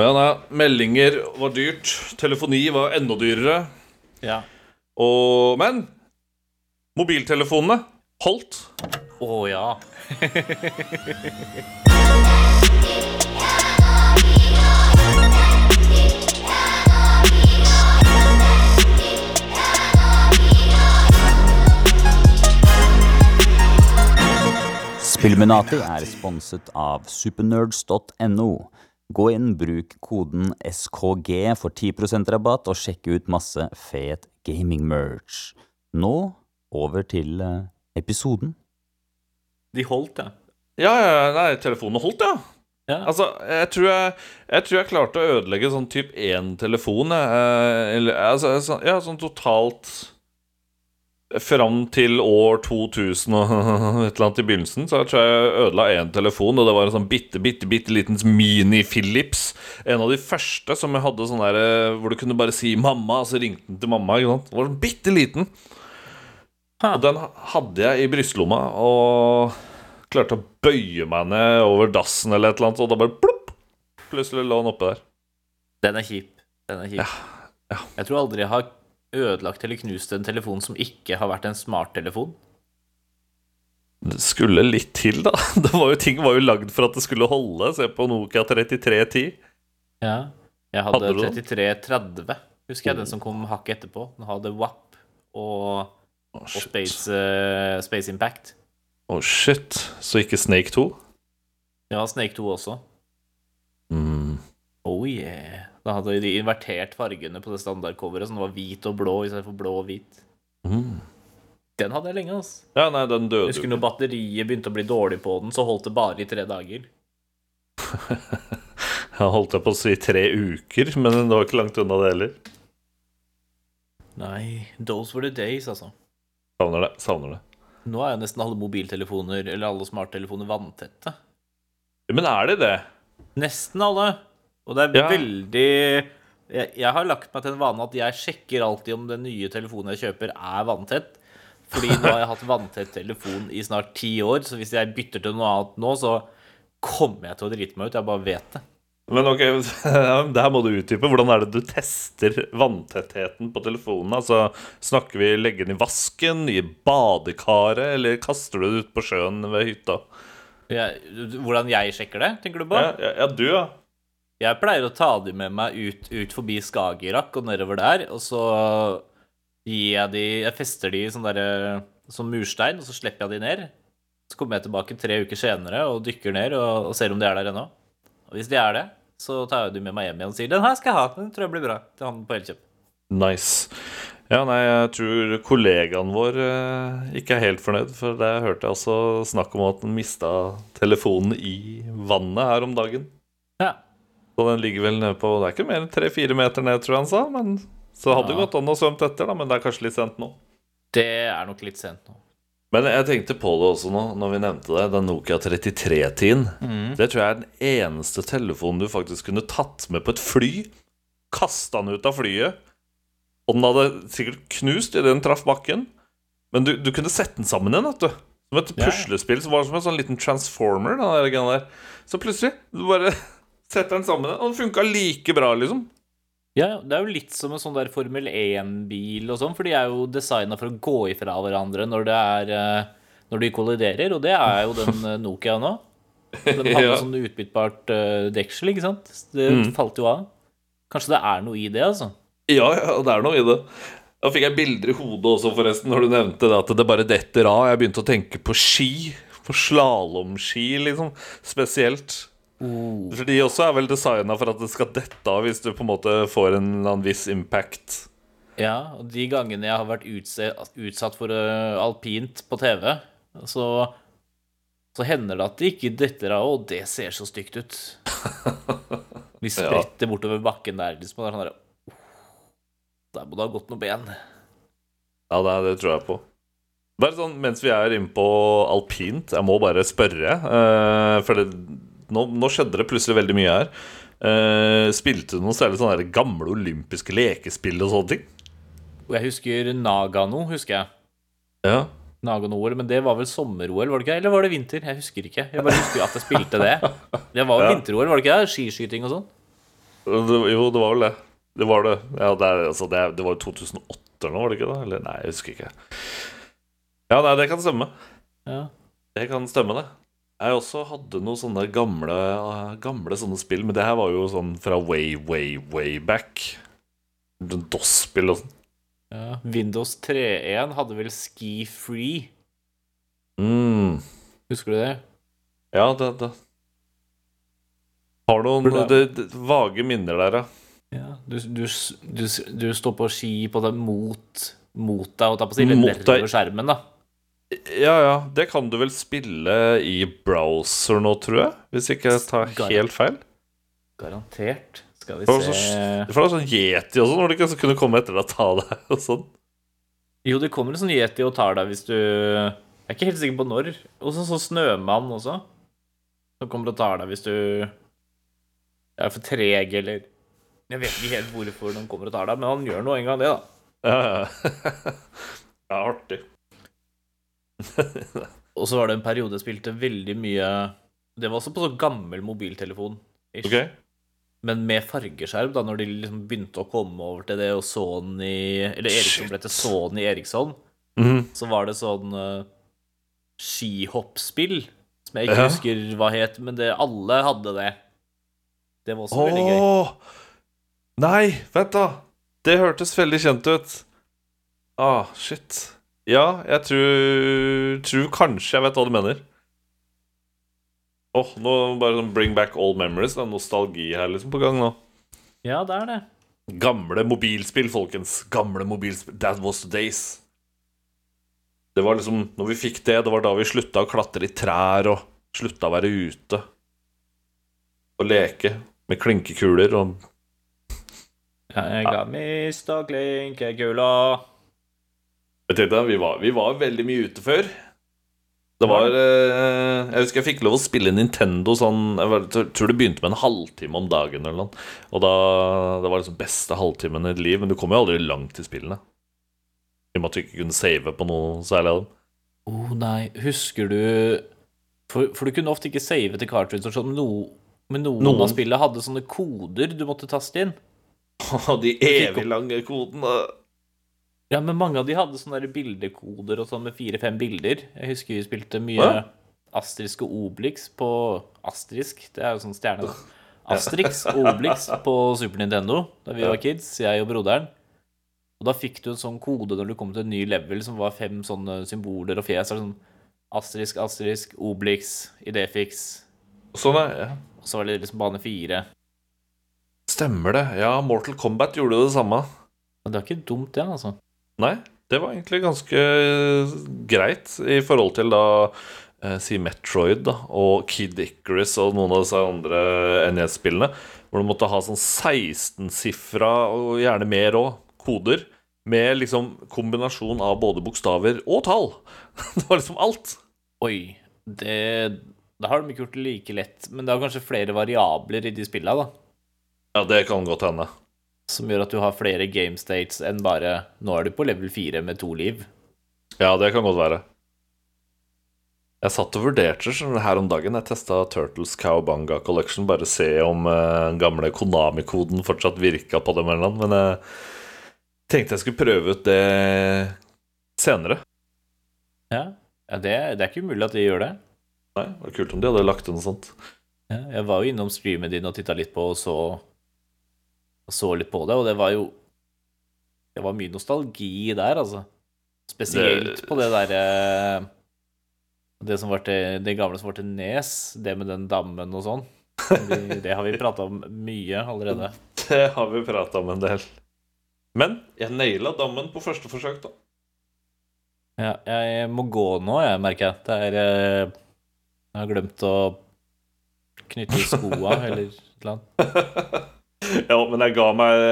Ja, nei, meldinger var dyrt. Telefoni var enda dyrere. Ja. Og Men mobiltelefonene holdt. Å ja. Spillminati er sponset av supernerds.no. Gå inn, bruk koden SKG for 10% rabatt, og sjekk ut masse fet gaming-merch. Nå over til eh, episoden. De holdt, ja. Ja, ja, nei, telefonene holdt, ja. ja. Altså, jeg tror jeg, jeg tror jeg klarte å ødelegge sånn typ én telefon. Eh, Eller, altså, ja, sånn totalt Fram til år 2000 og et eller annet i begynnelsen, så jeg tror jeg ødela én telefon. Og det var en sånn bitte, bitte, bitte liten mini-Philips. En av de første som jeg hadde sånn der eh, hvor du kunne bare si 'mamma', og så ringte den til mamma. Ikke sant? Den var sånn bitte liten. Og den hadde jeg i brystlomma, og klarte å bøye meg ned over dassen eller et eller annet, og da bare plopp! Plutselig lå den oppe der. Den er kjip. Den er kjip. ja. Jeg tror aldri jeg har ødelagt eller knust en telefon som ikke har vært en smarttelefon. Det skulle litt til, da. Det var jo, ting var jo lagd for at det skulle holde. Se på Nokia 3310. Ja. Jeg hadde, Hadde 3330, husker jeg, den som kom hakket etterpå. Den hadde WAP og, oh, og. Space, uh, Space Impact. Å, shit. Så ikke Snake 2? Ja, Snake 2 også. Mm. Oh yeah. Da hadde de invertert fargene på det standardcoveret, så den var hvit og blå istedenfor blå og hvit. Mm. Den hadde jeg lenge, altså. Ja, nei, den Jeg døde husker jo. når batteriet begynte å bli dårlig på den, så holdt det bare i tre dager. Jeg holdt jeg på å si tre uker, men det var ikke langt unna det heller. Nei, those were the days, altså. Savner det. Savner det. Nå er jo nesten alle mobiltelefoner, eller alle smarttelefoner, vanntette. Men er det det? Nesten alle. Og det er Ja. veldig jeg, jeg har lagt meg til en vane at jeg sjekker alltid om den nye telefonen jeg kjøper, er vanntett. Fordi nå har jeg hatt vanntett telefon i snart ti år, så hvis jeg bytter til noe annet nå, så kommer jeg til å drite meg ut. Jeg bare vet det. Men ok, det her må du utdype. Hvordan er det du tester vanntettheten på telefonen? Altså, Snakker vi legge den i vasken, i badekaret, eller kaster du det ut på sjøen ved hytta? Ja, hvordan jeg sjekker det, tenker du på? Ja, ja, ja du, ja. Jeg pleier å ta de med meg ut, ut forbi Skagerrak og nedover der, og så gir jeg de Jeg fester de sånn derre som murstein, og så slipper jeg de ned. Så kommer jeg tilbake tre uker senere og dykker ned og, og ser om de er der ennå. Og hvis de er det, så tar jeg de med meg hjem igjen og sier 'Den her skal jeg ha. Den tror jeg blir bra.' Til han på Elkjøp. Nice. Ja, nei, jeg tror kollegaen vår eh, ikke er helt fornøyd, for det hørte jeg også snakk om at han mista telefonen i vannet her om dagen. Så den ligger vel nede på Det er ikke mer enn tre-fire meter ned, tror jeg han sa. Men så hadde det Ja. gått an å svømt etter, da, men det er kanskje litt sent nå. Det er nok litt sent nå. Men jeg tenkte på det også nå, når vi nevnte det. Den Nokia 3310-en. Det tror jeg er den eneste telefonen du faktisk kunne tatt med på et fly. Kasta den ut av flyet. Og den hadde sikkert knust idet den traff bakken. Men du, du kunne sette den sammen igjen, vet du. Som et puslespill. Som var som en sånn liten transformer. Den der, den der. Så plutselig du bare setter den sammen og den funka like bra, liksom. Ja, det er jo litt som en sånn der Formel 1-bil og sånn, for de er jo designa for å gå ifra hverandre når det er eh, Når de kolliderer, og det er jo den eh, Nokia nå. Den hadde Ja. sånn utbyttbart eh, deksel, ikke sant? Det Mm. falt jo av. Kanskje det er noe i det, altså. Ja, ja, det er noe i det. Da fikk jeg bilder i hodet også, forresten, når du nevnte det at det bare detter av. Jeg begynte å tenke på ski. På slalåmski, liksom. Spesielt. For de også er vel designa for at det skal dette av hvis du på en måte får en eller annen viss impact. Ja, og de gangene jeg har vært utsatt for eh, alpint på TV, så, så hender det at det ikke detter av, og det ser så stygt ut. Vi spretter bortover bakken der, liksom, og det er sånn der Der må det ha gått noe ben. Ja, det, det tror jeg på. Bare sånn, Mens vi er inne på alpint, jeg må bare spørre. Uh, for det, nå, nå skjedde det plutselig veldig mye her. Uh, spilte du noe særlig sånne gamle olympiske lekespill og sånne ting? Jeg husker Nagano, husker jeg. Ja. Nagano-OL, men det var vel sommer-OL, var det ikke? Eller var det vinter? Jeg husker ikke. Jeg bare husker at jeg spilte det. Det var jo Ja. vinter-OL, var det ikke? det? Skiskyting og sånn. Jo, det var vel det. Det var det. Ja, det, er, altså, det, det var jo 2008 eller noe, var det ikke det? Eller nei, jeg husker ikke. Ja, nei, det kan stemme. Ja. Det kan stemme, det. Jeg også hadde noen sånne gamle, gamle sånne spill, men det her var jo sånn fra way, way, way back. DOS-spill og sånn. ja. Windows 3.1 hadde vel Ski Free. Mm. Husker du det? Ja, det, det. Har noen det, det, vage minner der, ja. Ja. Du, du, du, du står på ski på det mot, mot deg, holdt jeg på å si, Mot deg. skjermen, da. Ja, ja. Det kan du vel spille i browser nå, tror jeg? Hvis ikke jeg tar helt feil. Garantert. Skal vi Det så, se det var sånn yeti også, når de ikke kunne komme etter deg og ta deg og sånn. Jo, det kommer en sånn yeti og tar deg hvis du Jeg er ikke helt sikker på når. Og så sånn snømann også. Som kommer og tar deg hvis du er for treg, eller Jeg vet ikke helt hvorfor de kommer og tar deg, men han gjør nå en gang det, da. Ja, ja. ja, artig. Og så var det en periode jeg spilte veldig mye Det var også på sånn gammel mobiltelefon. Okay. Men med fargeskjerm, da når de liksom begynte å komme over til det, og Sony Eller Eriksson ble til Sony Eriksson, Mhm. så var det sånn uh, skihoppspill som jeg ikke Ja. husker hva het, men det, alle hadde det. Det var også veldig gøy. Nei, vent da. Det hørtes veldig kjent ut. Ah, shit. Ja, jeg tror, tror kanskje jeg vet hva du mener. Åh, nå bare sånn bring back old memories. Det er nostalgi her liksom på gang nå. Ja, det er det. Gamle mobilspill, folkens. Gamle mobilspill. That was the days. Det var liksom, når vi fikk det, det var da vi slutta å klatre i trær og slutta å være ute. Og leke med klinkekuler og Jeg ga mista klinkekula. Tenkte, vi var, vi var veldig mye ute før. Det var eh, Jeg husker jeg fikk lov å spille Nintendo sånn Jeg tror det begynte med en halvtime om dagen eller noe. Og da Det var liksom beste halvtimen i liv, men du kom jo aldri langt i spillene. I og med at du ikke kunne save på noe særlig av dem. Å oh, nei, husker du for, for du kunne ofte ikke save til cartridge og sånn, men, no, men noen, Noen. av spillene hadde sånne koder du måtte taste inn. De evig lange kodene. Ja, men mange av de hadde sånne der bildekoder og sånn med fire-fem bilder. Jeg husker vi spilte mye Hva? Astrisk og Obelix på Astrisk, det er jo sånn stjerne. Astrix og Obelix på Super Nintendo da vi var kids, jeg og broderen. Og da fikk du en sånn kode når du kom til en ny level som var fem sånne symboler og fjes. Sånn Astrisk, Astrisk, Obelix, Idefix. Sånn, er, ja. Og så var det liksom bane fire. Stemmer det. Ja, Mortal Kombat gjorde jo det samme. Men det er ikke dumt, det, altså. Nei, det var egentlig ganske greit i forhold til da eh, Si Metroid da, og Kid Icarus og noen av disse andre NES-spillene. Hvor du måtte ha sånn 16-sifra, og gjerne mer òg, koder. Med liksom kombinasjon av både bokstaver og tall. Det var liksom alt. Oi, det det har de ikke gjort like lett. Men det er kanskje flere variabler i de spillene, da. Ja, det kan godt hende. Som gjør at du har flere game states enn bare Nå er du på level 4 med to liv. Ja, det kan godt være. Jeg satt og vurderte her om dagen. Jeg testa Turtles Cowbanga Collection. Bare se om eh, den gamle Konami-koden fortsatt virka på dem eller noe. Men jeg tenkte jeg skulle prøve ut det senere. Ja, ja det, det er ikke umulig at de gjør det. Nei, det var kult om de hadde lagt til noe sånt. Ja, jeg var jo innom streamen din og titta litt på og så, og så litt på det, og det var jo Det var mye nostalgi der, altså. Spesielt Det- på det derre Det som var til Det gamle som var til Nes, det med den dammen og sånn. Det, det har vi prata om mye allerede. Det har vi prata om en del. Men jeg naila dammen på første forsøk, da. Ja, jeg må gå nå, jeg, merker jeg. Det er eh, Jeg har glemt å knytte skoa eller et eller annet. Ja, men jeg ga meg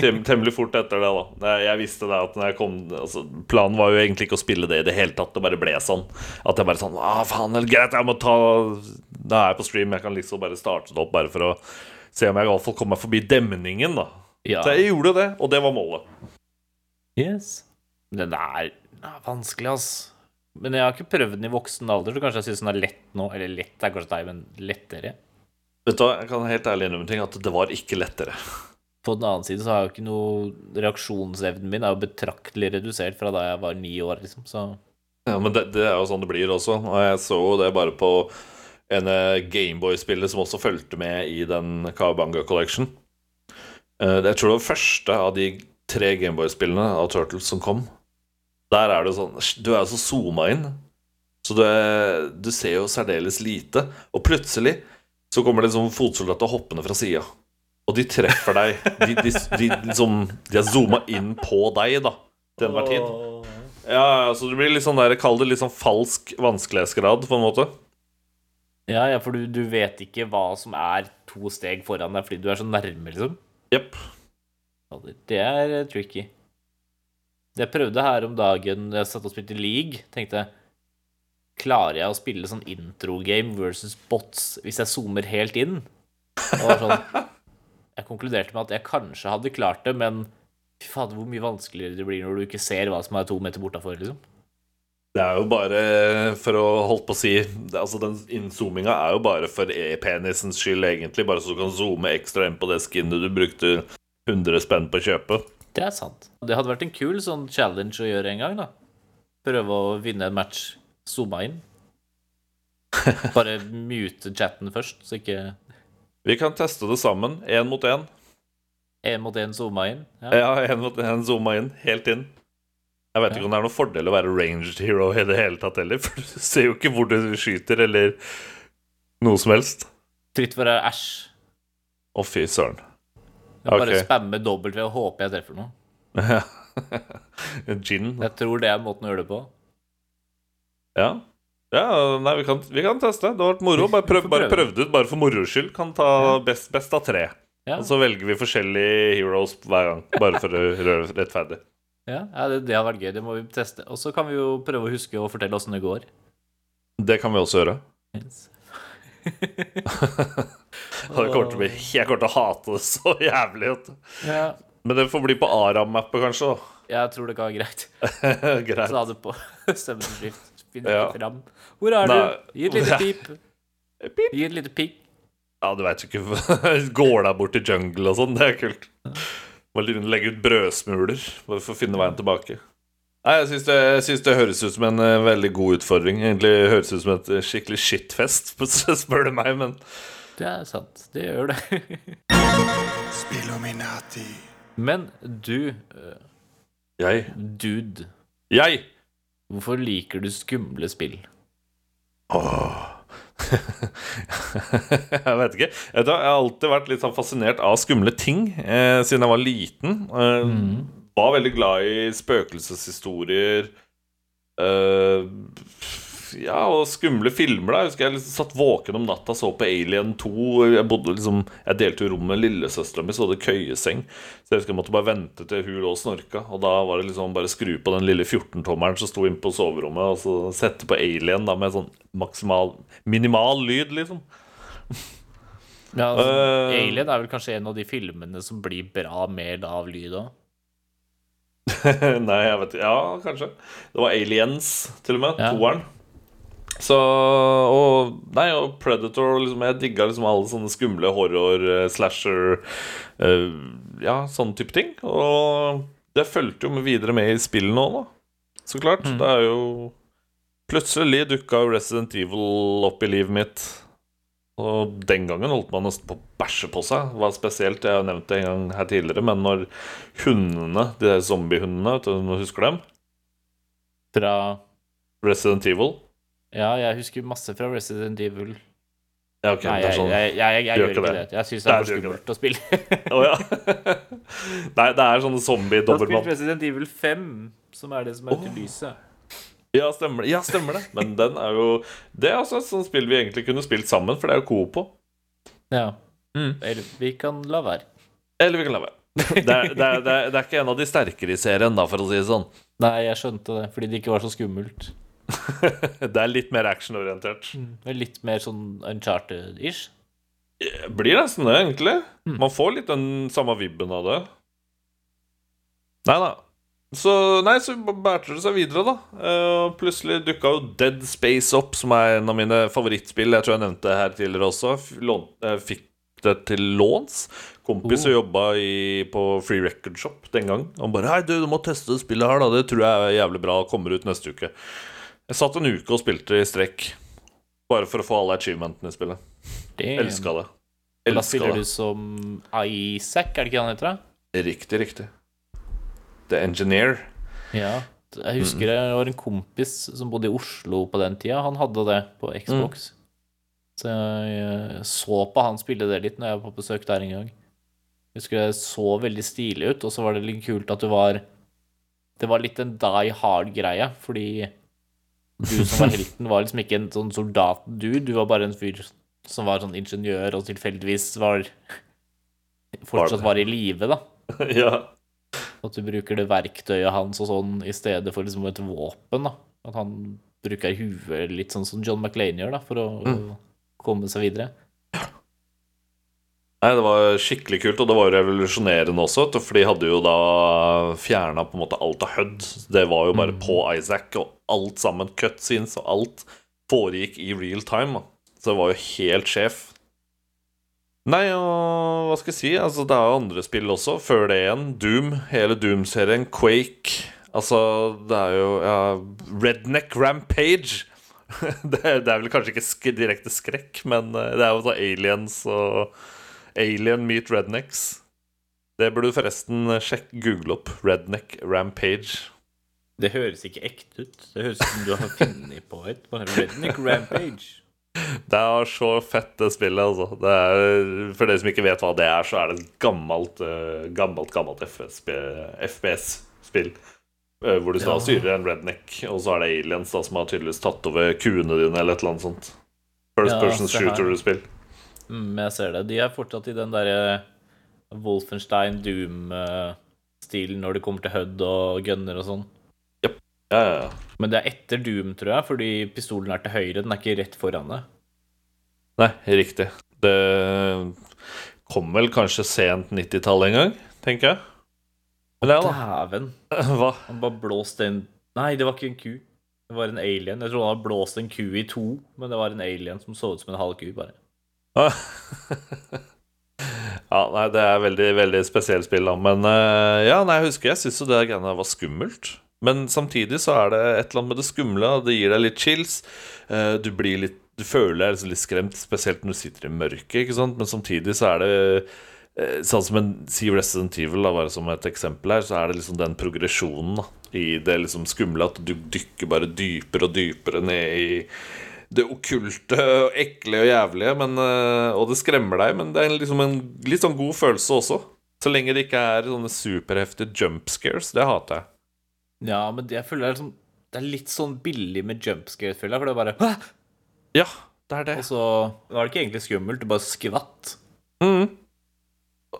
tem temmelig fort etter det, da. Jeg, visste det at når jeg kom altså, Planen var jo egentlig ikke å spille det i det hele tatt. Det bare ble sånn. At jeg bare sånn Ah, faen, det er greit, jeg må ta Da er jeg på stream. Jeg kan liksom bare starte det opp bare for å se om jeg i hvert fall kommer meg forbi demningen, da. Ja. Så jeg gjorde det, og det var målet. Yes. Den er, den er vanskelig, ass. Men jeg har ikke prøvd den i voksen alder, så kanskje jeg syns den er lett nå. Eller lett er kanskje deg, men lettere. Vet du hva, Jeg kan helt ærlig innrømme ting at det var ikke lettere. På den annen side så har jo ikke noe Reaksjonsevnen min er jo betraktelig redusert fra da jeg var ni år, liksom. Så Ja, Men det, det er jo sånn det blir også. Og jeg så jo det bare på en Gameboy-spiller som også fulgte med i den Kawabanga Collection. Eh, Jeg tror det var første av de tre Gameboy-spillene av Turtles som kom. Der er det sånn Du er jo så zooma inn, så du, er, du ser jo særdeles lite. Og plutselig så kommer det sånn fotsoldater hoppende fra sida. Og de treffer deg. De, de, de, liksom, de har zooma inn på deg, da, til enhver tid. Ja, så det blir litt sånn der Kall det litt sånn falsk vanskelighetsgrad, på en måte. Ja, ja, for du, du vet ikke hva som er to steg foran deg fordi du er så nærme, liksom. Jepp. Det er eh, tricky. Jeg prøvde her om dagen Jeg satt og spilte league. Tenkte Klarer jeg å spille sånn intro-game versus bots hvis jeg zoomer helt inn? Sånn Jeg konkluderte med at jeg kanskje hadde klart det, men fy fader, hvor mye vanskeligere det blir når du ikke ser hva som er to meter bortafor, liksom. Det er jo bare for å holdt på å si Altså Den inzoominga er jo bare for e-penisens skyld, egentlig. Bare så du kan zoome ekstra inn på det skinnet du brukte 100 spenn på å kjøpe. Det er sant. Det hadde vært en kul sånn challenge å gjøre en gang, da. Prøve å vinne en match zooma inn. Bare mute chatten først, så ikke Vi kan teste det sammen. Én mot én. én mot én zooma inn. Ja. Ja, én mot én zooma inn. Helt inn. Jeg vet ikke om det er noen fordel å være ranged hero i det hele tatt heller, for du ser jo ikke hvor du skyter, eller noe som helst. Fritt for æsj. Å, fy søren. Bare okay. spamme dobbelt ved å håpe jeg treffer noe. Gin. Jeg tror det er måten å gjøre det på. Ja. ja nei, vi kan, vi kan teste. Det har vært moro. Bare, prøv, bare prøve. prøv det ut, bare for moro skyld. Kan ta best, best av tre. Ja, Og så velger vi forskjellige heroes hver gang. Bare for å røre rettferdig. ja, ja det, det har vært gøy. Det må vi teste. Og så kan vi jo prøve å huske å fortelle åssen det går. Det kan vi også gjøre. Yes. jeg, kommer bli, jeg kommer til å hate det så jævlig. Ja, Men det får bli på Aram-mappet, kanskje. jeg tror det kan være greit. Greit. Så ha det på stemmeskift. Finn Ja. ikke fram. Hvor er Nei. du? Gi et lite pip. Pip. Gi et lite pikk. Ja, du veit jo ikke Går deg bort til jungle og sånn. Det er kult. Må legge ut brødsmuler bare for å finne veien tilbake. Nei, Jeg syns det, jeg synes det høres ut som en eh, veldig god utfordring. Egentlig høres ut som et eh, skikkelig shitfest, spør du meg, men Det er sant. Det gjør det. Spillominati. Men du, øh, jeg dude, Jeg! Hvorfor liker du skumle spill? Åh. jeg vet ikke. Jeg har alltid vært litt sånn fascinert av skumle ting eh, siden jeg var liten. Eh, Var veldig glad i spøkelseshistorier. Eh, ja, og skumle filmer. da Jeg husker jeg liksom satt våken om natta så på Alien 2. Jeg bodde liksom Jeg delte jo rom med lillesøstera mi, så hadde køyeseng. Så jeg husker jeg måtte bare vente til hun lå og snorka. Og da var det liksom bare skru på den lille 14-tommeren som sto inne på soverommet, og så sette på Alien da med sånn maksimal Minimal lyd, liksom. Ja, altså, uh, Alien er vel kanskje en av de filmene som blir bra med av lyd òg. Nei, jeg vet ikke. Ja, kanskje. Det var Aliens, til og med. Ja. Toeren. Så Og Nei, og Predator liksom, Jeg digga liksom alle sånne skumle horror, eh, slasher uh, Ja, sånne type ting. Og det fulgte jo med videre med i spillet nå, da. Så klart. Mm. Det er jo Plutselig dukka Resident Evil opp i livet mitt. Og den gangen holdt man nesten på å bæsje på seg. Det var spesielt, Jeg har nevnt det en gang her tidligere, men når hundene, de der zombiehundene, vet du husker dem? Fra Resident Evil. Ja, jeg husker masse fra Resident Evil. Ja, okay, Nei, det jeg, sånn jeg, jeg, jeg, gjør ikke det. Jeg syns det er for skummelt å spille. oh, ja. Nei, det er sånne Jeg har spilt zombie-dobbeltmann. Resident Evil 5, som er det som er oh. lyset. Ja, stemmer det. Ja, stemmer det. Men den er jo Det er også et sånt spill vi egentlig kunne spilt sammen, for det er jo coop på. Ja. Mm. Eller vi kan la være. Eller vi kan la være. Det er, det, er, det, er, det er ikke en av de sterkere i serien, da, for å si det sånn. Nei, jeg skjønte det, fordi det ikke var så skummelt. Det er litt mer actionorientert. Mm. litt mer sånn uncharted-ish. Blir nesten det, egentlig. Mm. Man får litt den samme vibben av det. Nei da. Så nei, så bærte det seg videre, da. Eh, Og plutselig dukka jo Dead Space opp, som er en av mine favorittspill. Jeg tror jeg nevnte det her tidligere også. Lån, eh, fikk det til låns. Kompis som jobba i, på Free Record Shop den gang. Han bare 'Hei, du, du må teste det spillet her, da. Det tror jeg er jævlig bra. Kommer ut neste uke'. Jeg satt en uke og spilte i strekk. Bare for å få alle achievementene i spillet. Elska det. Da spiller det. du som Isaac, er det ikke han heter? da? Riktig, riktig. The Engineer. Ja. Jeg husker det var en kompis som bodde i Oslo på den tida. Han hadde det på Xbox. Så jeg så på han spille det litt når jeg var på besøk der en gang. Jeg husker det så veldig stilig ut, og så var det litt kult at du var Det var litt en die hard-greie, fordi du som var helten, var liksom ikke en sånn soldat Du, Du var bare en fyr som var sånn ingeniør og tilfeldigvis var Fortsatt var i live, da. ja. At du bruker det verktøyet hans og sånn i stedet for liksom et våpen. da At han bruker huet litt sånn som John McLean gjør, da for å komme seg videre. Nei, det var skikkelig kult, og det var jo revolusjonerende også, for de hadde jo da fjerna alt av HUD. Det var jo bare på Isaac, og alt sammen, cutscenes og alt, foregikk i real time. Så det var jo helt sjef. Nei, og hva skal jeg si? Altså, det er jo andre spill også, før det igjen. Doom, hele Doom-serien. Quake. Altså, det er jo ja, Redneck Rampage. det, er, det er vel kanskje ikke sk direkte skrekk, men eh, det er jo så aliens og Alien meet rednecks. Det burde du forresten sjekke, google opp. Redneck Rampage. Det høres ikke ekte ut. Det høres ut som du har funnet på et. Redneck Rampage. Det er så fett, det spillet. altså det er, For dere som ikke vet hva det er, så er det et gammelt, eh, gammelt, gammelt FPS-spill. eh, hvor du da Ja. styrer en redneck, og så er det aliens da som har tydeligvis tatt over kuene dine, eller et eller annet sånt. First Ja, person shooter-spill. Mm, jeg ser det. De er fortsatt i den derre Wolfenstein Doom-stilen når det kommer til HUD og gunner og sånn. Ja, ja, ja. Men det er etter Doom, tror jeg, fordi pistolen er til høyre. Den er ikke rett foran deg. Nei, riktig. Det kom vel kanskje sent 90-tallet en gang, tenker jeg. Men ja, da. Dæven. Hva? Han bare blåste en Nei, det var ikke en ku. Det var en alien. Jeg tror han hadde blåst en ku i to, men det var en alien som så ut som en halv ku, bare. Ja, nei, det er veldig, veldig spesielt spill, da. Men eh, ja, nei, jeg husker jeg syntes jo det greiene var skummelt. Men samtidig så er det et eller annet med det skumle. Det gir deg litt chills. Eh, du blir litt Du føler deg liksom litt skremt, spesielt når du sitter i mørket, ikke sant. Men samtidig så er det eh, Sånn som en Sea Resident Evil, da, bare som et eksempel her, så er det liksom den progresjonen da, i det liksom skumle at du dykker bare dypere og dypere ned i det okkulte og ekle og jævlige, men, eh, og det skremmer deg, men det er liksom en litt sånn god følelse også. Så lenge det ikke er sånne superheftige jump scares. Det hater jeg. Ja, men det, jeg føler det er, liksom, det er litt sånn billig med jumpscare, føler jeg, for det er bare Hæ? Ja, det er det. Og så var det ikke egentlig skummelt, du bare skvatt. Mm.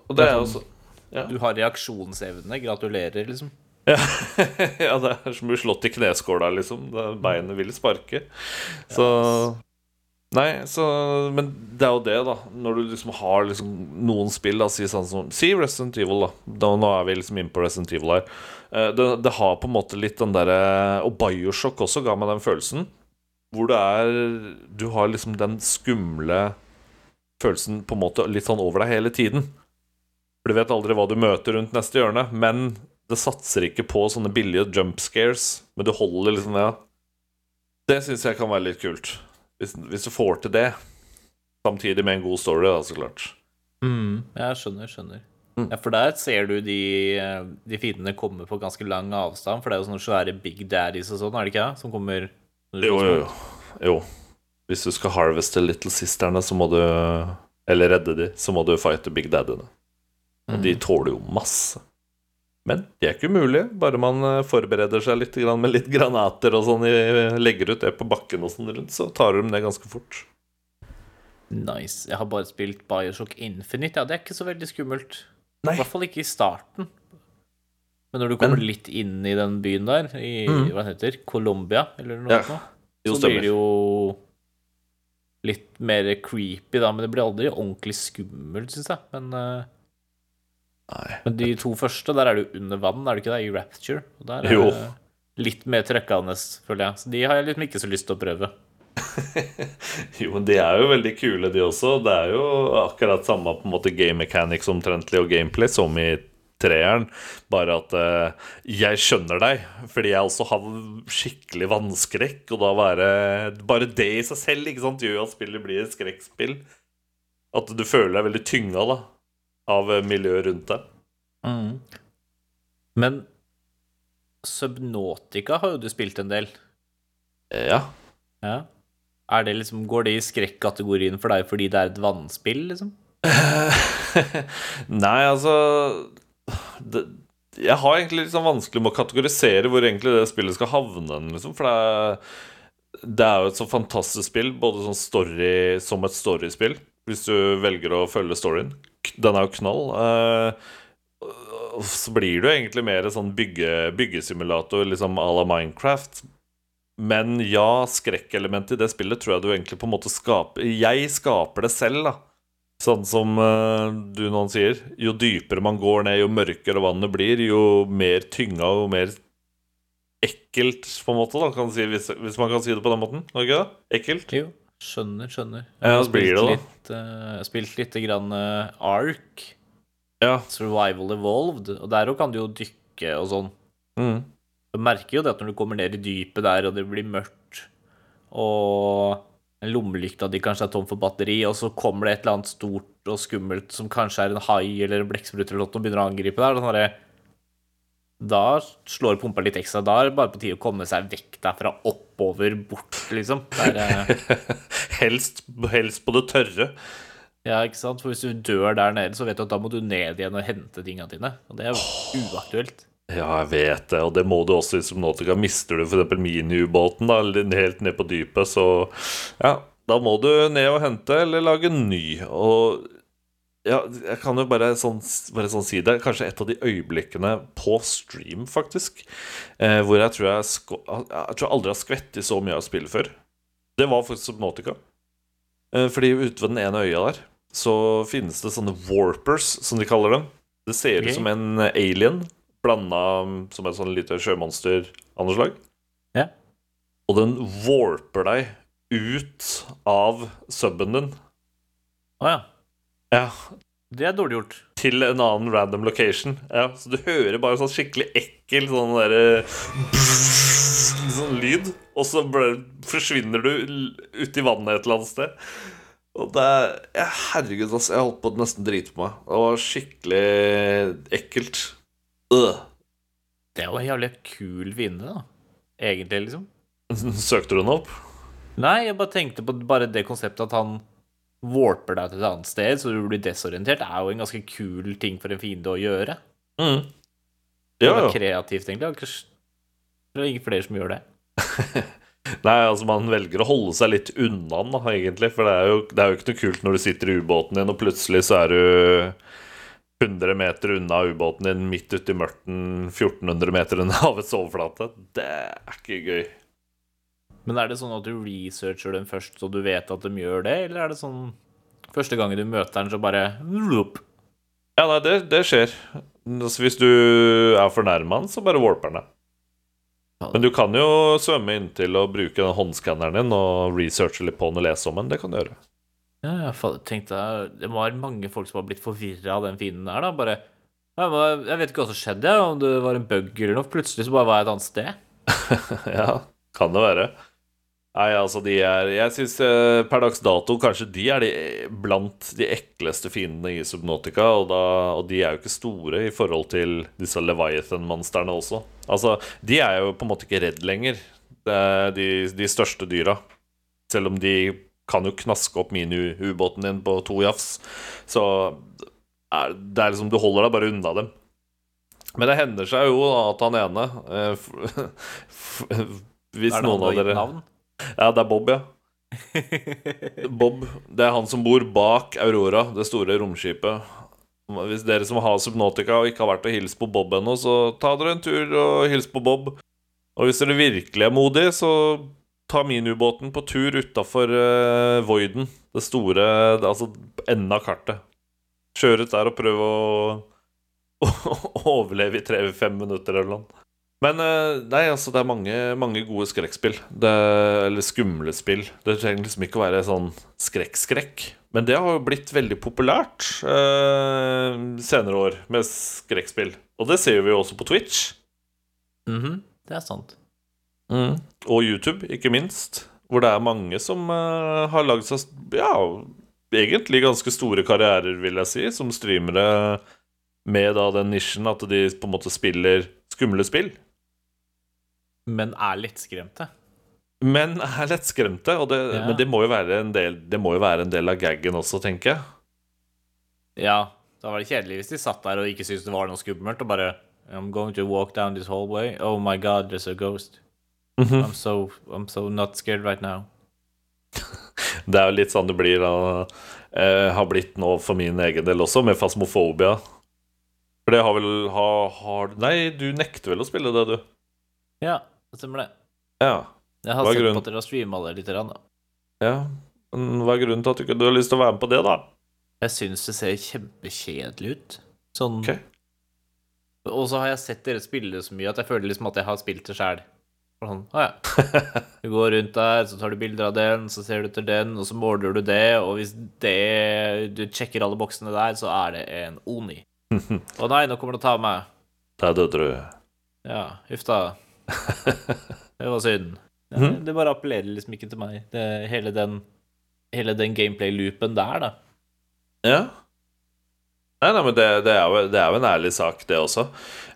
Og det er også Du har reaksjonsevne. Gratulerer, liksom. Ja, ja, det er som å bli slått i kneskåla, liksom. Beinet vil sparke. Så Nei, så Men det er jo det, da. Når du liksom har liksom noen spill, da, si sånn som Si Resident Evil, da. da nå er vi liksom inne på Resident Evil her. Eh, Det, det har på en måte litt den derre Og Bioshock også ga meg den følelsen. Hvor det er Du har liksom den skumle følelsen på en måte litt sånn over deg hele tiden. For du vet aldri hva du møter rundt neste hjørne. Men det satser ikke på sånne billige jump scares. Men du holder liksom Ja. Det syns jeg kan være litt kult. Hvis, hvis du får til det. Samtidig med en god story, da, så klart. Jeg skjønner, skjønner. Mm. Ja, For der ser du de, de fiendene komme på ganske lang avstand. For det er jo sånne svære big daddies og sånn, er det ikke? det? Som kommer Jo, jo, jo. jo. Hvis du skal harveste Little Sisterne, så må du Eller redde de, så må du fighte Big Daddyene. Og de tåler jo masse. Men det er ikke umulig, bare man eh, forbereder seg litt med litt granater og sånn, legger ut det på bakken og sånn rundt, så tar de det ganske fort. Nice. Jeg har bare spilt Bioshock Infinite. Ja, det er ikke så veldig skummelt. Nei. I hvert fall ikke i starten. Men når du kommer Men- litt inn i den byen der, i mm. hva heter Colombia, eller noe Ja, sånt, så blir det jo litt mer creepy, da. Men det blir aldri ordentlig skummelt, syns jeg. Men eh, Nei. Men de to første, der er du under vann, er du ikke det? I Rapture. Og der er Jo. litt mer trekkende, føler jeg. Så de har jeg liksom ikke så lyst til å prøve. Jo, men de er jo veldig kule, de også. Det er jo akkurat samme på en måte game mechanics omtrentlig og gameplay som i treeren. Bare at uh, jeg skjønner deg, fordi jeg også har skikkelig vannskrekk. Og da være Bare det i seg selv ikke sant, gjør at spillet blir et skrekkspill. At du føler deg veldig tynga da av eh, miljøet rundt deg. Men Subnautica har jo du spilt en del. Ja. Ja. Er det liksom, går det i skrekkategorien for deg fordi det er et vannspill, liksom? Nei, altså det, Jeg har egentlig litt sånn vanskelig med å kategorisere hvor egentlig det spillet skal havne. Liksom, for det er, det er jo et så fantastisk spill, både sånn story som et storyspill, hvis du velger å følge storyen. Den er jo knall. Eh, så blir det jo egentlig mer sånn bygge, byggesimulator, liksom à la Minecraft. Men ja, skrekkelementet i det spillet tror jeg du egentlig på en måte skaper Jeg skaper det selv, da. Sånn som uh, du noen sier. Jo dypere man går ned, jo mørkere vannet blir, jo mer tynga og mer ekkelt, på en måte, da, si, hvis, hvis man kan si det på den måten. Ikke det? Ekkelt? Jo. Skjønner, skjønner. Jeg har spilt det litt, uh, spilt litt grann uh, Ark, Ja. Survival Evolved, og der òg kan du jo dykke og sånn. Mm. Du merker jo det at når du kommer ned i dypet der, og det blir mørkt, og lommelykta di kanskje er tom for batteri, og så kommer det et eller annet stort og skummelt som kanskje er en hai eller en blekksprut eller noe, og begynner å angripe deg, sånn da slår pumpa litt ekstra. Da er det bare på tide å komme seg vekk derfra, oppover, bort, liksom. Det er, eh, Helst, helst på det tørre. ja, ikke sant? For hvis du dør der nede, så vet du at da må du ned igjen og hente tinga dine. Og det er jo uaktuelt. Ja, jeg vet det, og det må du også i Subnautica. Mister du f.eks. miniubåten helt ned på dypet, så ja, da må du ned og hente eller lage ny. Og ja, jeg kan jo bare sånn, bare sånn si det. Kanskje et av de øyeblikkene på stream, faktisk, eh, hvor jeg tror jeg, jeg tror jeg aldri har skvettet så mye av spillet før. Det var faktisk Subnotica. Eh, fordi ute ved den ene øya der så finnes det sånne warpers, som de kaller dem. Det ser ut som en alien blanda som et sånn lite sjømonster av noe slag. Ja. Og den warper deg ut av suben din. Å ja. Ja, Det er dårlig gjort. til en annen random location. Ja, Så du hører bare sånn skikkelig ekkel sånn derre Sånn lyd, og så forsvinner du uti vannet et eller annet sted. Og det er ja, Herregud, altså. Jeg holdt på å nesten drite på meg. Det var skikkelig ekkelt. Øh. Det er jo en jævlig kul fiende, da. Egentlig, liksom. Søkte du den opp? Nei, jeg bare tenkte på bare det konseptet at han warper deg til et annet sted, så du blir desorientert, er jo en ganske kul ting for en fiende å gjøre. Mm. Ja, er ja. kreativt, egentlig. Det er ikke- er flere som gjør det. Nei, altså man velger å holde seg litt unna den, egentlig. For det er, jo, det er jo ikke noe kult når du sitter i ubåten din, og plutselig så er du 100 meter unna ubåten din, midt ute i mørten, 1400 meter unna havets overflate. Det er ikke gøy. Men er det sånn at du researcher den først, så du vet at de gjør det, eller er det sånn første gangen du møter den, så bare. Ja, nei, det, det skjer. Altså, hvis du er fornærma, så bare warper den deg. Men du kan jo svømme inntil og bruke den håndskanneren din og researche litt på den og lese om den. Det kan du gjøre. Ja, jeg tenkte Det var mange folk som har blitt forvirra av den fienden der, da. Bare jeg, vet ikke hva som skjedde, om det var en bug eller noe. Plutselig så bare var jeg et annet sted. Ja, kan det være. Nei, altså de er Jeg syns eh, per dags dato kanskje de er de blant de ekleste fiendene i Subnautica. Og, da, og de er jo ikke store i forhold til disse Leviathan-monstrene også. Altså, de er jo på en måte ikke redd lenger, er de, de største dyra. Selv om de kan jo knaske opp mini-ubåten din på to jafs. Så er, det er liksom Du holder deg bare unna dem. Men det hender seg jo at han ene eh, Hvis er det noen av dere navn? Ja, det er Bob, ja. Bob. Det er han som bor bak Aurora, det store romskipet. Hvis dere som har Subnautica og ikke har vært og hilst på Bob ennå, så ta dere en tur og hils på Bob. Og hvis dere virkelig er modige, så ta miniubåten på tur utafor uh, Voiden. Det store det, Altså enden av kartet. Kjør ut der og prøv å overleve i tre-fem minutter eller noe. Men eh, nei, altså, det er mange, mange gode skrekkspill. Det, eller skumle spill. Det trenger liksom ikke å være sånn skrekk-skrekk. Men det har jo blitt veldig populært eh, senere år med skrekkspill. Og det ser vi jo også på Twitch. Mhm, Det er sant. Og YouTube, ikke minst. Hvor det er mange som eh, har lagd seg Ja, egentlig ganske store karrierer, vil jeg si, som streamere med da den nisjen at de på en måte spiller skumle spill. Men er lettskremte. Men er lettskremte, og det, Ja. men det må, del, det må jo være en del av gaggen også, tenker jeg. Ja, da var det kjedelig hvis de satt der og ikke syntes det var noe skummelt, og bare I'm going to walk down this hallway. Oh my god, there's a ghost. Mhm. I'm so, I'm so not scared right now. Det er jo litt sånn det blir da eh, Har blitt nå for min egen del også, med fasmofobia. For det har vel ha, har, Nei, du nekter vel å spille det, du? Ja, stemmer det. Ja. Jeg har sett på at dere har streama det litt. Da. ja. Men hva er grunnen til at du ikke har lyst til å være med på det, da? Jeg syns det ser kjempekjedelig ut. Sånn okay. Og så har jeg sett dere spille det så mye at jeg føler liksom at jeg har spilt det sjæl. Sånn, ah, ja. Du går rundt der, så tar du bilder av den, så ser du etter den, og så måler du det, og hvis det Du sjekker alle boksene der, så er det en Oni. Å nei, nå kommer det å ta meg. Der døde du. Ja, huff da. Det var synd. Ja, det bare appellerer liksom ikke til meg. Det, hele den, hele den gameplay-loopen der, da. Ja. Nei, nei, men det, det, er jo, det er jo en ærlig sak, det også.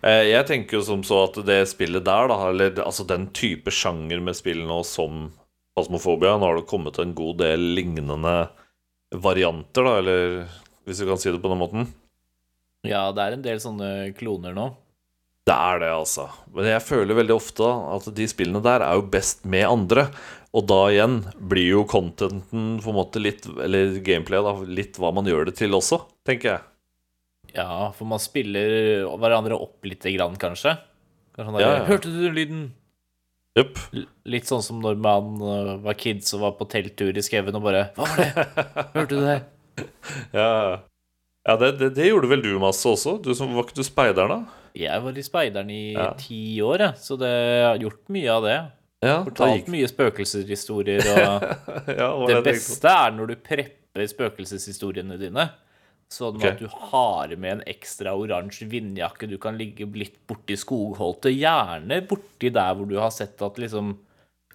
Eh, jeg tenker jo som så at det spillet der, da, eller altså den type sjanger med spill nå som Fasmofobia Nå har det kommet en god del lignende varianter, da, eller hvis du kan si det på den måten. Ja, det er en del sånne kloner nå. Det er det, altså. Men jeg føler veldig ofte at de spillene der er jo best med andre. Og da igjen blir jo contenten på en måte litt Eller gameplayet, da, litt hva man gjør det til også, tenker jeg. Ja, for man spiller hverandre opp lite grann, kanskje. Kanskje sånn der, Ja, ja. Hørte du den lyden? Jupp. Litt sånn som når man øh, var kids og var på telttur i skauen og bare Hva var det? Hørte du det? Ja, ja det, det, det gjorde vel du masse også? Du som, var ikke du speideren, da? Jeg var i speideren i Ja. ti år, jeg, så det jeg har gjort mye av det. Ja, Fortalt gikk mye spøkelseshistorier, og ja, var det beste er når du prepper spøkelseshistoriene dine. Sånn okay. at du har med en ekstra oransje vindjakke du kan ligge litt borti skogholtet. Gjerne borti der hvor du har sett at liksom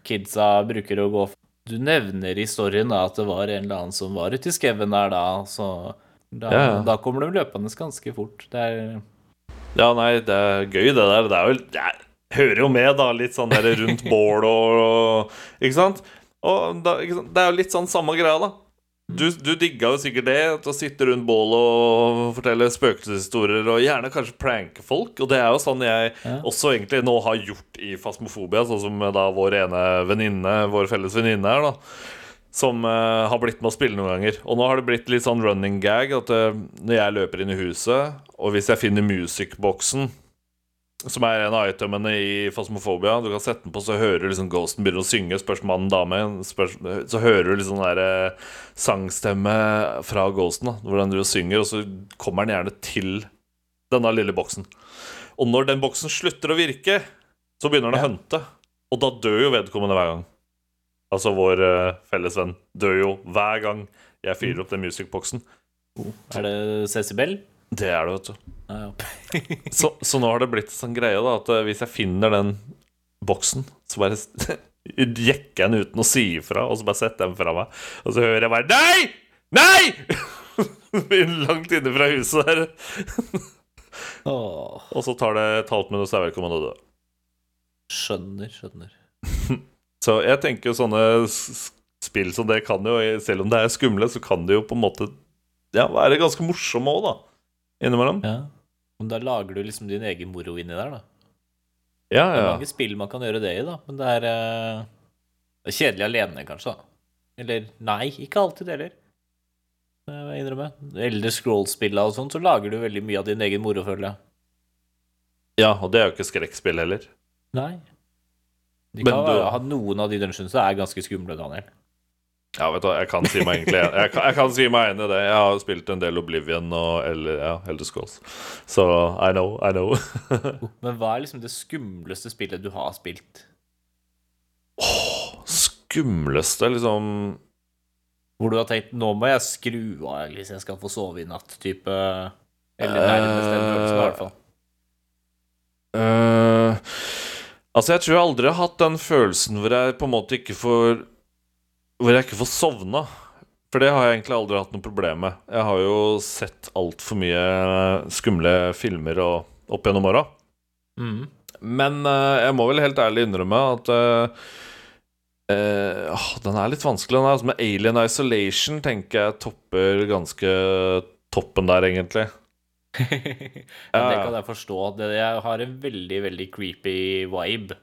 kidsa bruker å gå Du nevner i storyen da at det var en eller annen som var ute i skauen der da, så da, Ja, ja. da kommer de løpende ganske fort. Det er Ja, nei, det er gøy, det der. Det er jo det er, Hører jo med, da. Litt sånn der rundt bål og, og Ikke sant? Og da, ikke sant? Det er jo litt sånn samme greia, da. Du, du digga jo sikkert det, å sitte rundt bålet og fortelle spøkelseshistorier, og gjerne kanskje pranke folk. Og det er jo sånn jeg Ja. også egentlig nå har gjort i Fasmofobia, sånn som da vår ene venninne, vår felles venninne her, da. Som uh, har blitt med å spille noen ganger. Og nå har det blitt litt sånn running gag at uh, når jeg løper inn i huset, og hvis jeg finner music-boksen, som er en av itemene i Fasmofobia. Du kan sette den på, så hører du liksom Ghosten begynner å synge. Spørs mann, dame. Spørs, så hører du liksom der uh, sangstemme fra Ghosten. da hvordan du synger, og så kommer den gjerne til denne lille boksen. Og når den boksen slutter å virke, så begynner den å hunte. Og da dør jo vedkommende hver gang. Altså vår uh, felles venn dør jo hver gang jeg fyrer opp den music-boksen. Er det Cecibel? Det er det, vet du. Ah, ja. Så, så nå har det blitt sånn greie da at eh, hvis jeg finner den boksen, så bare jekker jeg den uten å si ifra, og så bare setter jeg den fra meg. Og så hører jeg bare Nei! Nei! Langt inne fra huset der. oh. Og så tar det et halvt minutt, så er jeg velkommen til å dø. skjønner, skjønner. Så jeg tenker jo sånne spill som det kan jo, selv om det er skumle, så kan det jo på en måte ja, være ganske morsomme òg, da. Innimellom. Ja. Men da lager du liksom din egen moro inni der, da. Ja, ja. Det er mange spill man kan gjøre det i, da, men det er, eh, det er kjedelig alene, kanskje. da. Eller nei, ikke alltid heller. Jeg innrømme. Eldre scroll-spilla og sånn, så lager du veldig mye av din egen moro, føler jeg. ja, og det er jo ikke skrekkspill heller. Nei. De kan du- ha noen av de dungeonsa er ganske skumle, Daniel. Ja, vet du hva, jeg kan si meg egentlig Jeg kan, jeg kan si meg enig i det. Jeg har spilt en del Oblivion og eller, ja, Elder Scrolls. Så I know, I know. Men hva er liksom det skumleste spillet du har spilt? Åh, Skumleste, liksom Hvor du har tenkt 'nå må jeg skru av hvis jeg skal få sove i natt', type Eller nærmest den følelsen, i hvert fall. øh, Altså, jeg tror jeg aldri har hatt den følelsen hvor jeg på en måte ikke får Hvor jeg ikke får sovna. For det har jeg egentlig aldri hatt noe problem med. Jeg har jo sett altfor mye skumle filmer og, opp gjennom åra. Mm. Men uh, jeg må vel helt ærlig innrømme at uh, uh, Den er litt vanskelig. Den er altså med Alien Isolation tenker jeg topper ganske toppen der, egentlig. Men det kan jeg forstå. Det, jeg har en veldig, veldig creepy vibe.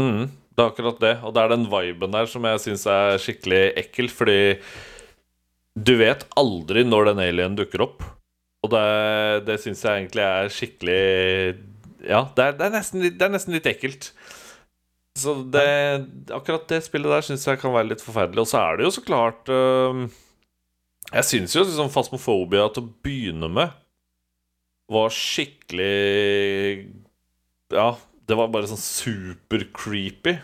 Mm, det er akkurat det. Og det er den viben der som jeg syns er skikkelig ekkel, fordi du vet aldri når den alien dukker opp. Og det, det syns jeg egentlig er skikkelig Ja, det er, det er, nesten, litt, det er nesten litt ekkelt. Så det, akkurat det spillet der syns jeg kan være litt forferdelig. Og så er det jo så klart øh, Jeg syns jo liksom Fasmofobia til å begynne med var skikkelig Ja, det var bare sånn super creepy.